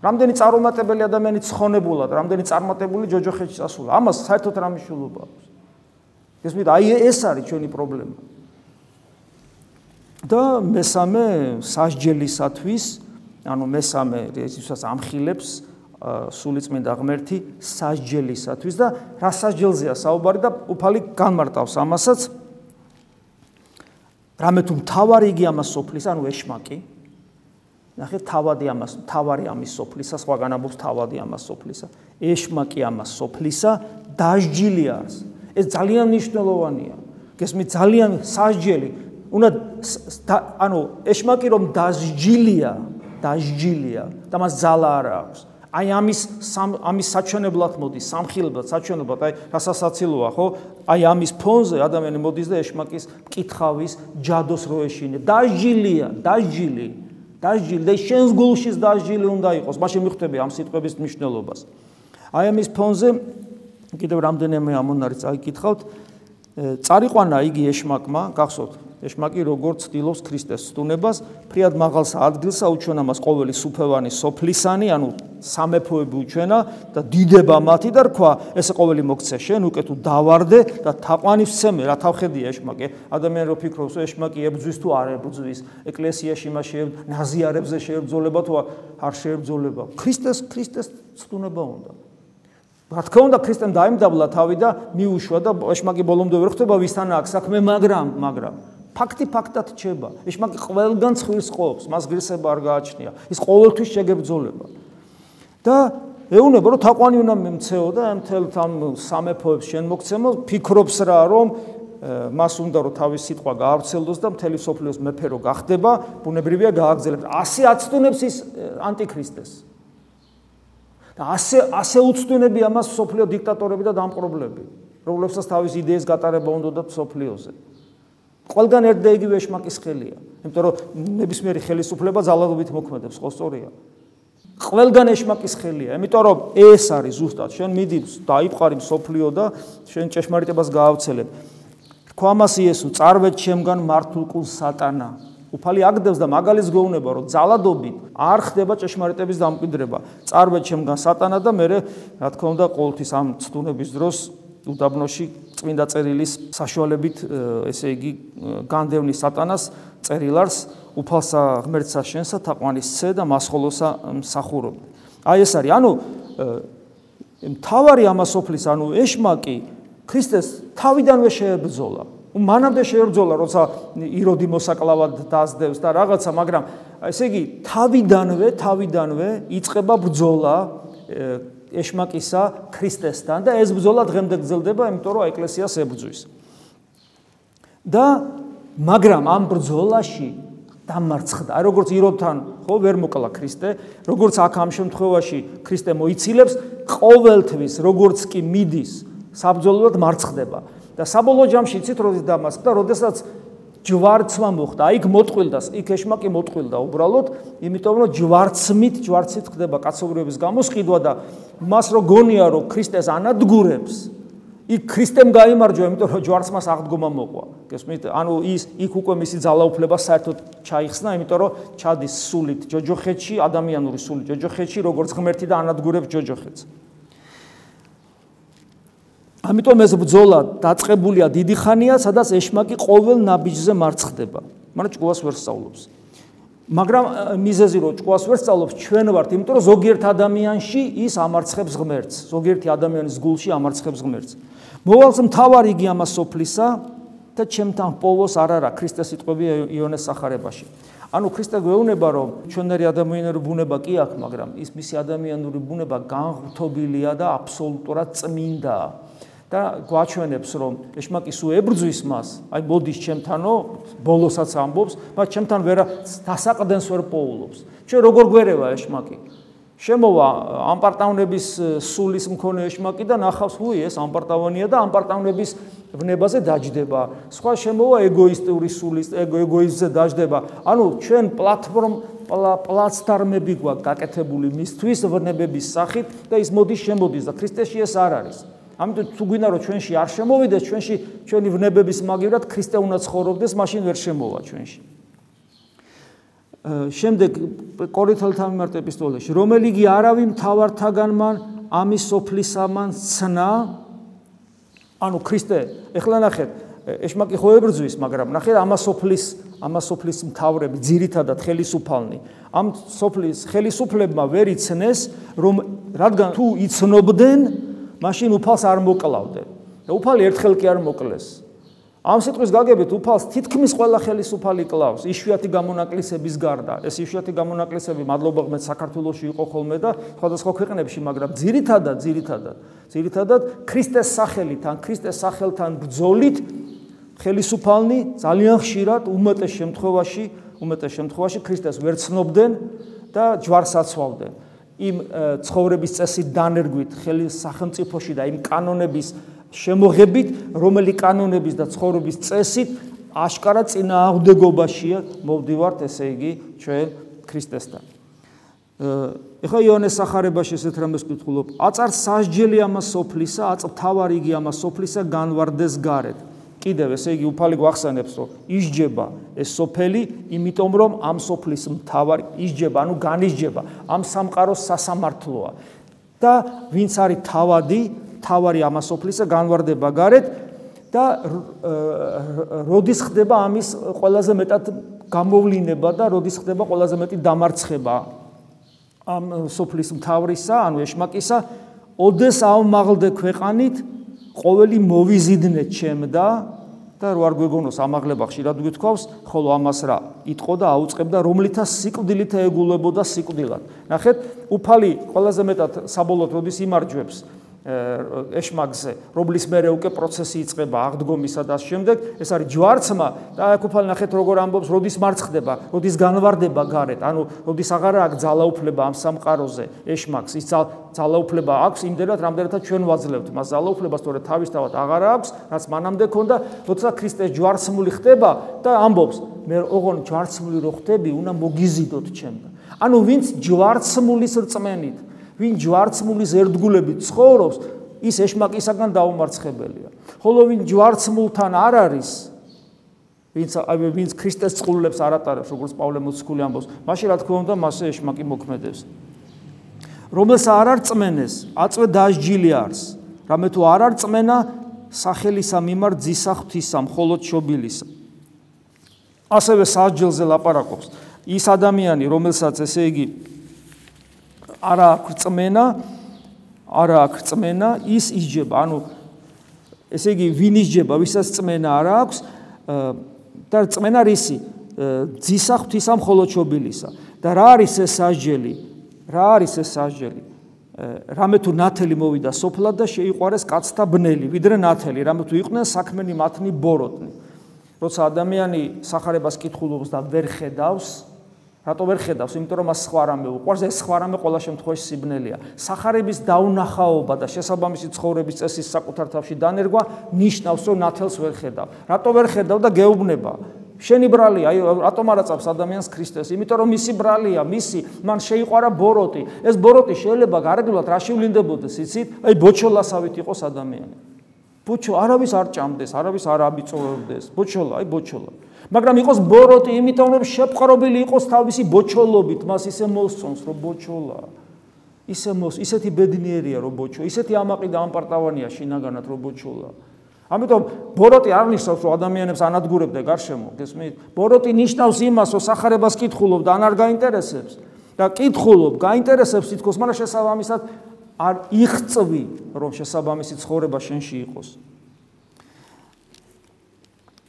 რამდენი წარუმატებელი ადამიანი ცხონებულად, რამდენი წარმატებული ჯოჯოხეთში წასულა. ამას საერთოდ რა მნიშვნელობა აქვს? ეს მე აი ეს არის ჩვენი პრობლემა. და მესამე სასჯელისათვის, ანუ მესამე ისიც ამხილებს სულიწმინდა ღმერთი სასჯელისათვის და რა სასჯელზეა საუბარი და უფალი განმარტავს ამასაც. რამე თუ მთავარი იგი ამას სოფლის, ანუ ეშმაკი, ნახეთ თავადი ამას თავარი ამის სოფლისა სხვაგან ამბობს თავადი ამას სოფლისა ეშმა კი ამას სოფლისა დასჯილი არს. ეს ძალიან მნიშვნელოვანია. გესმით ძალიან სასჯელი. უნდა ანუ ეშმა კი რომ დასჯილია დასჯილია და მას ძალა არ აქვს. აი ამის ამის საჩვენებლად მოდის სამხილებლად საჩვენებლად. აი რასასაცილოა ხო? აი ამის ფონზე ადამიანი მოდის და ეშმაკის მკითხავის ჯადოს როეშინე დაჟილია დაჟილი დაჟილი და შენს გულშიც დაჟილი უნდა იყოს. მაშინ მიხვდები ამ სიტყვების მნიშვნელობას. აი ამის ფონზე კიდევ რამდენიმე ამონარი წაიკითხავთ. წარიყვანა იგი ეშმაკმა, გახსოვთ, ეშმაკი როგორც ცდილობს ქრისტეს სტუნებას, ფრიად მაღალს ადგილსა უჩვენა მას ყოველი სუფევანი სოფლისანი, ანუ სამეფოები უჩვენა და დიდება მათი და რქვა, ესე ყოველი მოგცე შენ, უკეთ თუ დავარდე და თაყვანის ცემე, რა თავხედია ეშმაკი. ადამიანი რო ფიქრობს, ეშმაკი ებძვის თუ არ ებძვის, ეკლესიაში მასე ნაზიარებზე შეებძოლება თუ არ შეებძოლება. ქრისტეს ქრისტეს სტუნება უნდა. რა თქმა უნდა ქრისტემ დაიმდაბლა თავი და მიუშვა და ეშმაკი ბოლომდე ვერ ხვდება ვისთანა აქ საქმე, მაგრამ, მაგრამ ფაქტი ფაქტად ჩება. ეშმაკი ყველგან ცხვირს ყოფს, მას გრისება არ გააჩნია. ის ყოველთვის შეგებძოლება. და ეუნება რომ თაყვანი უნდა მემცეო და ამ თელ ამ სამეფოებს შენ მოგცემო, ფიქრობს რა რომ მას უნდა რომ თავის სიტყვა გაავრცელოს და მთელი სოფლიოს მეფე რო გახდება, ბუნებრივია გააგზელებს. ასე აცტუნებს ის ანტიქრისტეს. და ასე ასე უცდუნები ამას სოფლიო დიქტატორები და დამპყრობლები, რომლებსაც თავის იდეის გატარება უნდა და სოფლიოზე. ყველგან ერთდა იგივე შმაკის ხელია. იმიტომ რომ ნებისმიერი ხელისუფლება ძალადობით მოქმედებს, ხო სწორია? ყველგან ეშმაკის ხელია. იმიტომ რომ ეს არის ზუსტად შენ მიდი დაიფყარი სოფლიო და შენ ჭეშმარიტებას გაავრცელებ. თქვა მას იესო, წარვეთ ჩემგან მართულკულ სატანა. უფალი აგდებს და მაგალის გეუბნება, რომ ძალადობით არ ხდება ჭეშმარიტების დამკვიდრება. წარვეთ ჩემგან სატანა და მე რა თქმა უნდა ყოველთვის ამ ცდუნების დროს უდაბნოში წმინდა წერილის საშუალებით ესე იგი განდევნის სატანას წერილარს უფალსა ღმერთსა შენსა თაყვანის ცე და მასხოლოსა მსახურო. აი ეს არის, ანუ მთავარი ამასოფლის, ანუ ეშმაკი ქრისტეს თავიდანვე შეებრძოლა. მანამდე შეებრძოლა, როცა იროდი მოსაკლავად დაძდევს და რაღაცა, მაგრამ ესე იგი თავიდანვე, თავიდანვე იწება ბრძოლა ეშმაკისა ქრისტესთან და ეს ბრძოლა დღემდე გრძელდება, იმიტომ რომ ეკლესიას ებრძვის. და მაგრამ ამ ბრძოლაში დამარცხდა. აი როგორც იროდთან ხო ვერ მოკლა ქრისტე, როგორც აქ ამ შემთხვევაში ქრისტე მოიცილებს, ყოველთვის როგორც კი მიდის, საბძოლოდ მარცხდება. და საბოლოო ჯამში იცით როდის დამარცხდა, როდესაც ჯვარცმა მოხდა, აი იქ მოტყვილდა, იქ ეშმაკი მოტყვილდა უბრალოდ, იმიტომ რომ ჯვარცმით, ჯვარცით ხდება კაცობრიობის გამოსყიდვა და მას რო გონია რომ ქრისტეს ანადგურებს, იქ ქრისტემ გამოიმარჯვა, იმიტომ რომ ჯვარცმას აღდგომა მოყვა. გესმით? ანუ ის იქ უკვე მისი ძალაუფლება საერთოდ ჩაიხსნა, იმიტომ რომ ჩადის სულით ჯოჯოხეთში, ადამიანური სულით ჯოჯოხეთში, როგორც ღმერთი და ანადგურებს ჯოჯოხეთს. ამიტომ ეს ბძოლა დაწყებულია დიდი ხანია, სადაც ეშმაკი ყოველ ნაბიჯზე მარცხდება. მაგრამ ჭკუას ვერ სწავლობს. მაგრამ მიზეზი რო ჭკუას ვერ სწავლობს, ჩვენ ვართ, იმიტომ რომ ზოგიერთ ადამიანში ის ამარცხებს ღმერთს. ზოგიერთი ადამიანის გულში ამარცხებს ღმერთს. მოვალს მთავარი იგი ამას სოფლისა და ჩემთან პოლოს არ არა ქრისტეს სიტყვები იონეს სახარებაში. ანუ ქრისტე გვეუბნება რომ ჩვენერი ადამიანური ბუნება კი აქვს, მაგრამ ის მისი ადამიანური ბუნება განღრთობილია და აბსოლუტურად წმინდაა. და გვაჩვენებს რომ ეშმაკის უებრძვის მას, აი მოდის ჩემთანო, ბოლოსაც ამბობს, მაგრამ ჩემთან ვერ დასაყდენს ვერ პოულობს. ჩვენ როგორ გვერევა ეშმაკი? შემოვა ამპარტავნების სულის მქონე ეშმაკი და ნახავს, უი, ეს ამპარტავანია და ამპარტავნების ვნებაზე დაждდება. სხვა შემოვა ეგოისტური სულის, ეგოიზმზე დაждდება. ანუ ჩვენ პლატფორმ პლაცდარმები გვაქვს გაკეთებული მისთვის ვნებების სახით და ის მოდის შემოდის და ქრისტეში ეს არ არის. ამიტომ თუ გვინდა რომ ჩვენში არ შემოვიდეს ჩვენში ჩვენი ვნებების მაგივრად ქრისტე უნდა ცხოვრობდეს მაშინ ვერ შემოვა ჩვენში. შემდეგ კორინთელთა მიმართ ეპისტოლეში. რომელიგი არავინ თავართაგანმან ამის სოფლისამან ცნა? ანუ ქრისტე ეხლა ნახეთ. ეშმაკი ხო ებრძვის მაგრამ ნახეთ ამას სოფლის ამას სოფლის მთავრები ძირითადად ხელისუფალნი. ამ სოფლის ხელისუფლებმა ვერ იცნეს რომ რადგან თუ იცნობდნენ მაშინ უფალს არ მოკლავდნენ. და უფალი ერთხელ კი არ მოკლეს. ამ სიტყვის გაგებით უფალს თითქმის ყველა ხელისუფალი კლავს, იშვიათი გამონაკლისების გარდა. ეს იშვიათი გამონაკლისები მადლობა ღმერთ საქართველოსში იყო ხოლმე და სხვადასხვა ქვეყნებში, მაგრამ ძირითადად, ძირითადად, ძირითადად ქრისტეს სახელით, ან ქრისტეს სახელთან ბრძოლით ხელისუფალნი ძალიან ხშირად უმეტეს შემთხვევაში, უმეტეს შემთხვევაში ქრისტეს ვერ ცნობდნენ და ჯვარს აცვავდნენ. იმ ცხოვრების წესით დანერგვით ხელი სახელმწიფოში და იმ კანონების შემოღებით, რომელი კანონების და ცხოვრების წესით აშკარა წინააღმდეგობაშია მოვდივართ, ესე იგი, ჩვენ ქრისტესთან. ეხლა იონეს სახარებაში ესეთ რამეს ვკითხულობ. აწარ სასჯელი ამას სოფლისა, აწ თავარი იგი ამას სოფლისა განვარდეს გარეთ. კიდევ ესე იგი უფალი გვახსენებს რომ ისჯება ეს სოფელი იმიტომ რომ ამ სოფლის მთავარი ისჯება ანუ განისჯება ამ სამყაროს სასამართლოა. და ვინც არის თავადი თავარი ამ სოფლისა განვარდება გარეთ და როდის ხდება ამის ყველაზე მეტად გამოვლინება და როდის ხდება ყველაზე მეტი დამარცხება ამ სოფლის მთავრისა ანუ ეშმაკისა? ოდეს აუმაღლდე ქვეყანით ყოველი მოვიზიდნე ჩემდა და რო არ გვეგონოს ამაღლება ხშირად გვითხოვს, ხოლო ამას რა იტყო და აუწყებდა რომლითაც სიკვდილით ეეგულებოდა სიკვდილად. ნახეთ, უფალი ყველაზე მეტად საბოლოოდ როდის იმარჯვებს ეშმაგზე, რომლის მერე უკვე პროცესი იწყება აღდგომისა და შემდეგ, ეს არის ჯვარცმა და აქ უფალი ნახეთ როგორ ამბობს, როდის მარცხდება, როდის განვარდება გარეთ, ანუ როდის აღარა აქვს ძალაუფლება ამ სამყაროზე ეშმაგს, ის ძალაუფლება აქვს იმდენად, რამდენადაც ჩვენ ვაძლევთ მას ძალაუფლებას, თორე თავისთავად აღარა აქვს, რაც მანამდე ქონდა, როცა ქრისტეს ჯვარცმული ხდება და ამბობს, მე ოღონ ჯვარცმული რო ხდები, უნდა მოგიზიდოთ ჩემთან. ანუ ვინც ჯვარცმულის რწმენით, ვინ ჯვარცმულის ერთგულებით ცხოვრობს, ის ეშმაკისაგან დაუმარცხებელია. ხოლო ვინ ჯვარცმულთან არ არის, ვინც ვინც ქრისტეს წყულებს არ ატარებს, როგორც პავლე მოციქული ამბობს, მაშინ რა თქმა უნდა, მასე ეშმაკი მოქმედებს. რომელს არ არწმენეს, აწვე დაჟჯილი არის. რამე თუ არ არწმენა, სახელისა მიმართ ძისა ღვთისა, მხოლოდ შობილისა. ასევე სასჯელზე ლაპარაკობს. ის ადამიანი, რომელსაც ესე იგი არა აქვს წმენა, არა აქვს წმენა, ის ისჯება, ანუ ესე იგი ვინ ისჯება, ვისაც წმენა არა აქვს და წმენა რისი? ძისა ღვთისა მხოლოჩობილისა. და რა არის ეს სასჯელი? რა არის ეს სასჯელი? რამე თუ ნათელი მოვიდა სოფლად და შეიყვარეს კაცთა ბნელი, ვიდრე ნათელი, რამე თუ იყვნენ საქმენი მათნი ბოროტნი. როცა ადამიანი სახარებას კითხულობს და ვერ ხედავს, რატო ვერ ხედავს? იმიტომ რომ მას სხვა რამე უყვარს, ეს სხვა რამე ყველა შემთხვევაში სიბნელეა. сахарების დაუნახაობა და შესაბამისი ცხოვრების წესის საკუთარ თავში დანერგვა ნიშნავს, რომ ნათელს ვერ ხედავ. რატო ვერ ხედავ და გეუბნება? შენი ბრალი, აი რატომ არ აწავს ადამიანს ქრისტეს? იმიტომ რომ მისი ბრალია, მისი, მან შეიყვარა ბოროტი. ეს ბოროტი შეიძლება გარეგნულად რაში ვლინდებოდეს, იცით? აი ბოჩოლასავით იყოს ადამიანი. ბოჩო არავის არ ჭამდეს, არავის არ აბიწოვებდეს. ბოჩოლა, აი ბოჩოლა. მაგრამ იყოს ბოროტი, იმიტომ რომ შეფყრობილი იყოს თავისი ბოჩოლობით, მას ისე მოსწონს, რომ ბოჩოლა. ისე მოს, ისეთი ბედნიერია, რომ ბოჩო, ისეთი ამაყი და ამპარტავანია შინაგანად, რომ ბოჩოლა. ამიტომ ბოროტი არ ნიშნავს, რომ ადამიანებს ანადგურებ და გარშემო, გესმით? ბოროტი ნიშნავს იმას, რომ сахарებას კითხულობ და არ გაინტერესებს. და კითხულობ, გაინტერესებს თითქოს, მაგრამ შესაბამისად არ იხწვი, რომ შესაბამისი ცხოვრება შენში იყოს.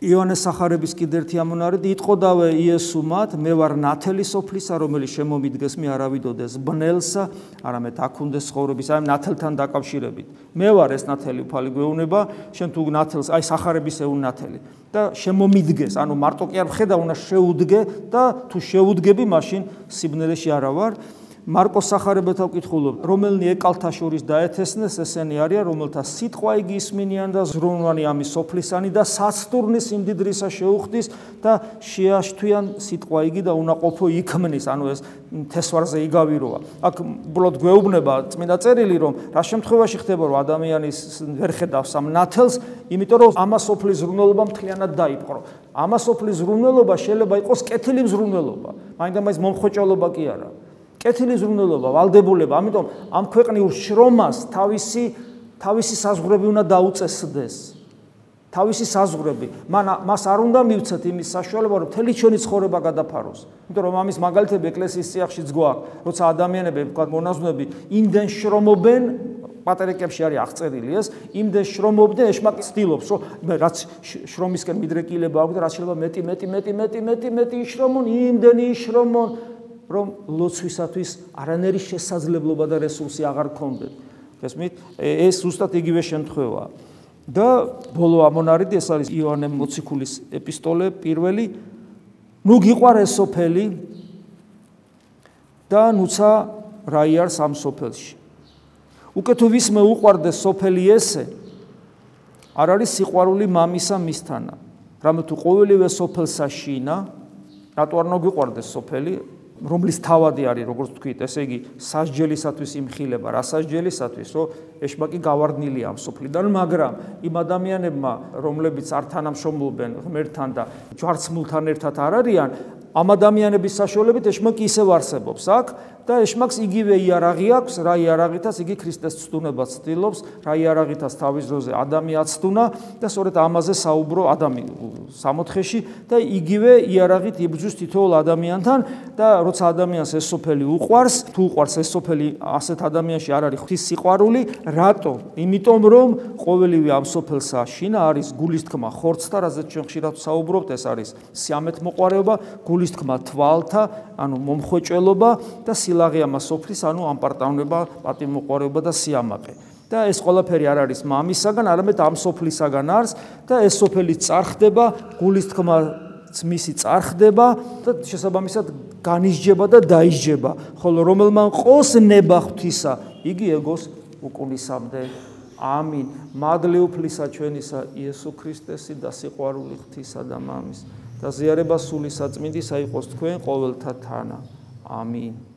იონეს სახარების კიდე ერთი ამონარიდი იტყოდავე იესო მათ მე ვარ ნათელი სოფლისა რომელიც შემომიდგეს მე არავიდოდეს ბნელსა არამედ აქუნდეს ცხოვრების აი ნათელთან დაკავშირებით მე ვარ ეს ნათელი უფალი გვეუბნება შენ თუ ნათელს აი სახარების ეუნ ნათელი და შემომიდგეს ანუ მარტო კი არ ხედა უნდა შეუდგე და თუ შეუდგები მაშინ სიბნელეში არა ვარ მარკოს სახარებათა ვკითხულობ, რომელნი ეკალთა შორის დაეთესნეს, ესენი არიან, რომელთა სიტყვა იგი ისმინიან და ზრუნვანი ამის სოფლისანი და საცდურნის იმდიდრისა შეუხდის და შეაშთვიან სიტყვა იგი და უნაყოფო იქმნის, ანუ ეს თესვარზე იგავიროა. აქ უბრალოდ გვეუბნება წმინდა წერილი, რომ რა შემთხვევაში ხდება, რომ ადამიანის ვერ ხედავს ამ ნათელს, იმიტომ რომ ამას სოფლის ზრუნველობა მთლიანად დაიპყრო. ამას სოფლის ზრუნველობა შეიძლება იყოს კეთილი ზრუნველობა, მაინდა-მაინც მომხოჭოლობა კი არა. კეთილი ზრუნველობა, ვალდებულება, ამიტომ ამ ქვეყნიურ შრომას თავისი თავისი საზღვრები უნდა დაუწესდეს. თავისი საზღვრები. მან მას არ უნდა მივცეთ იმის საშუალება, რომ თელი ჩვენი ცხოვრება გადაფაროს. იმიტომ რომ ამის მაგალითები ეკლესიის წიაღშიც გვაქვს, როცა ადამიანები, ვთქვათ, მონაზვნები იმდენ შრომობენ პატერიკებში არის აღწერილი ეს, იმდენ შრომობდნენ, ეშმაკი ცდილობს, რომ რაც შრომისკენ მიდრეკილება აქვს და რაც შეიძლება მეტი, მეტი, მეტი, მეტი, მეტი, მეტი იშრომონ, იმდენი იშრომონ, რომ ლოცვისათვის არანერი შესაძლებლობა და რესურსი აღარ ქონდეთ. გესმით? ეს უბრალოდ იგივე შემთხვევაა. და ბოლო ამონარიდი ეს არის იოანე მოციქულის ეპისტოლე პირველი. ნუ გიყვარეს სოფელი და ნუცა რა იარს ამ სოფელში. უკვე თუ ვის მე უყვარდეს სოფელი ესე არ არის სიყვარული მამისა მისთანა. რამე თუ ყოველივე სოფელსა შინა, რატო არ ნოგვიყვარდეს სოფელი? რომლის თავადი არის როგორც თქვით, ესე იგი სასჯელისათვის იმხილება, რა სასჯელისათვის, რომ ეშმაკი გავარდნილია ამ სოფლიდან, მაგრამ იმ ადამიანებმა, რომლებიც არ თანამშრომლობენ ღმერთთან და ჯვარცმულთან ერთად არ არიან, ამ ადამიანების საშუალებით ეშმაკი ისევ არსებობს. აქ და ეშმაკს იგივე იარაღი აქვს, რა იარაღითაც იგი ქრისტეს ცდუნებას ცდილობს, რა იარაღითაც თავის ძროზე ადამიანს ცდუნა და სწორედ ამაზე საუბრო ადამი 64-ში და იგივე იარაღით იბრძვის თითოეულ ადამიანთან და როცა ადამიანს ეს სოფელი უყვარს, თუ უყვარს ეს სოფელი ასეთ ადამიანში არ არის ღვთის სიყვარული, რატო? იმიტომ რომ ყოველივე ამ სოფელსა შინა არის გულის თქმა ხორცთა, რაზეც ჩვენ ხშირად საუბრობთ, ეს არის სიამეთ მოყარეობა, გულის თქმა თვალთა, ანუ მომხვეჭველობა და სილაღე ამას სოფლის, ანუ ამპარტავნება, პატიმოყარეობა და სიამაყე. და ეს ყველაფერი არ არის მამისაგან, არამედ ამ სოფლისაგან არის და ეს სოფელი წარხდება, გულის თქმა მისი წარხდება და შესაბამისად განისჯება და დაისჯება, ხოლო რომელმან ყოს ნება ღვთისა, იგი ეგოს უკუნისამდე. ამინ. მადლი უფლისა ჩვენისა იესო ქრისტესი და სიყვარული ღვთისა და მამის და ზიარება სული საწმინდისა იყოს თქვენ ყოველთა თანა. ამინ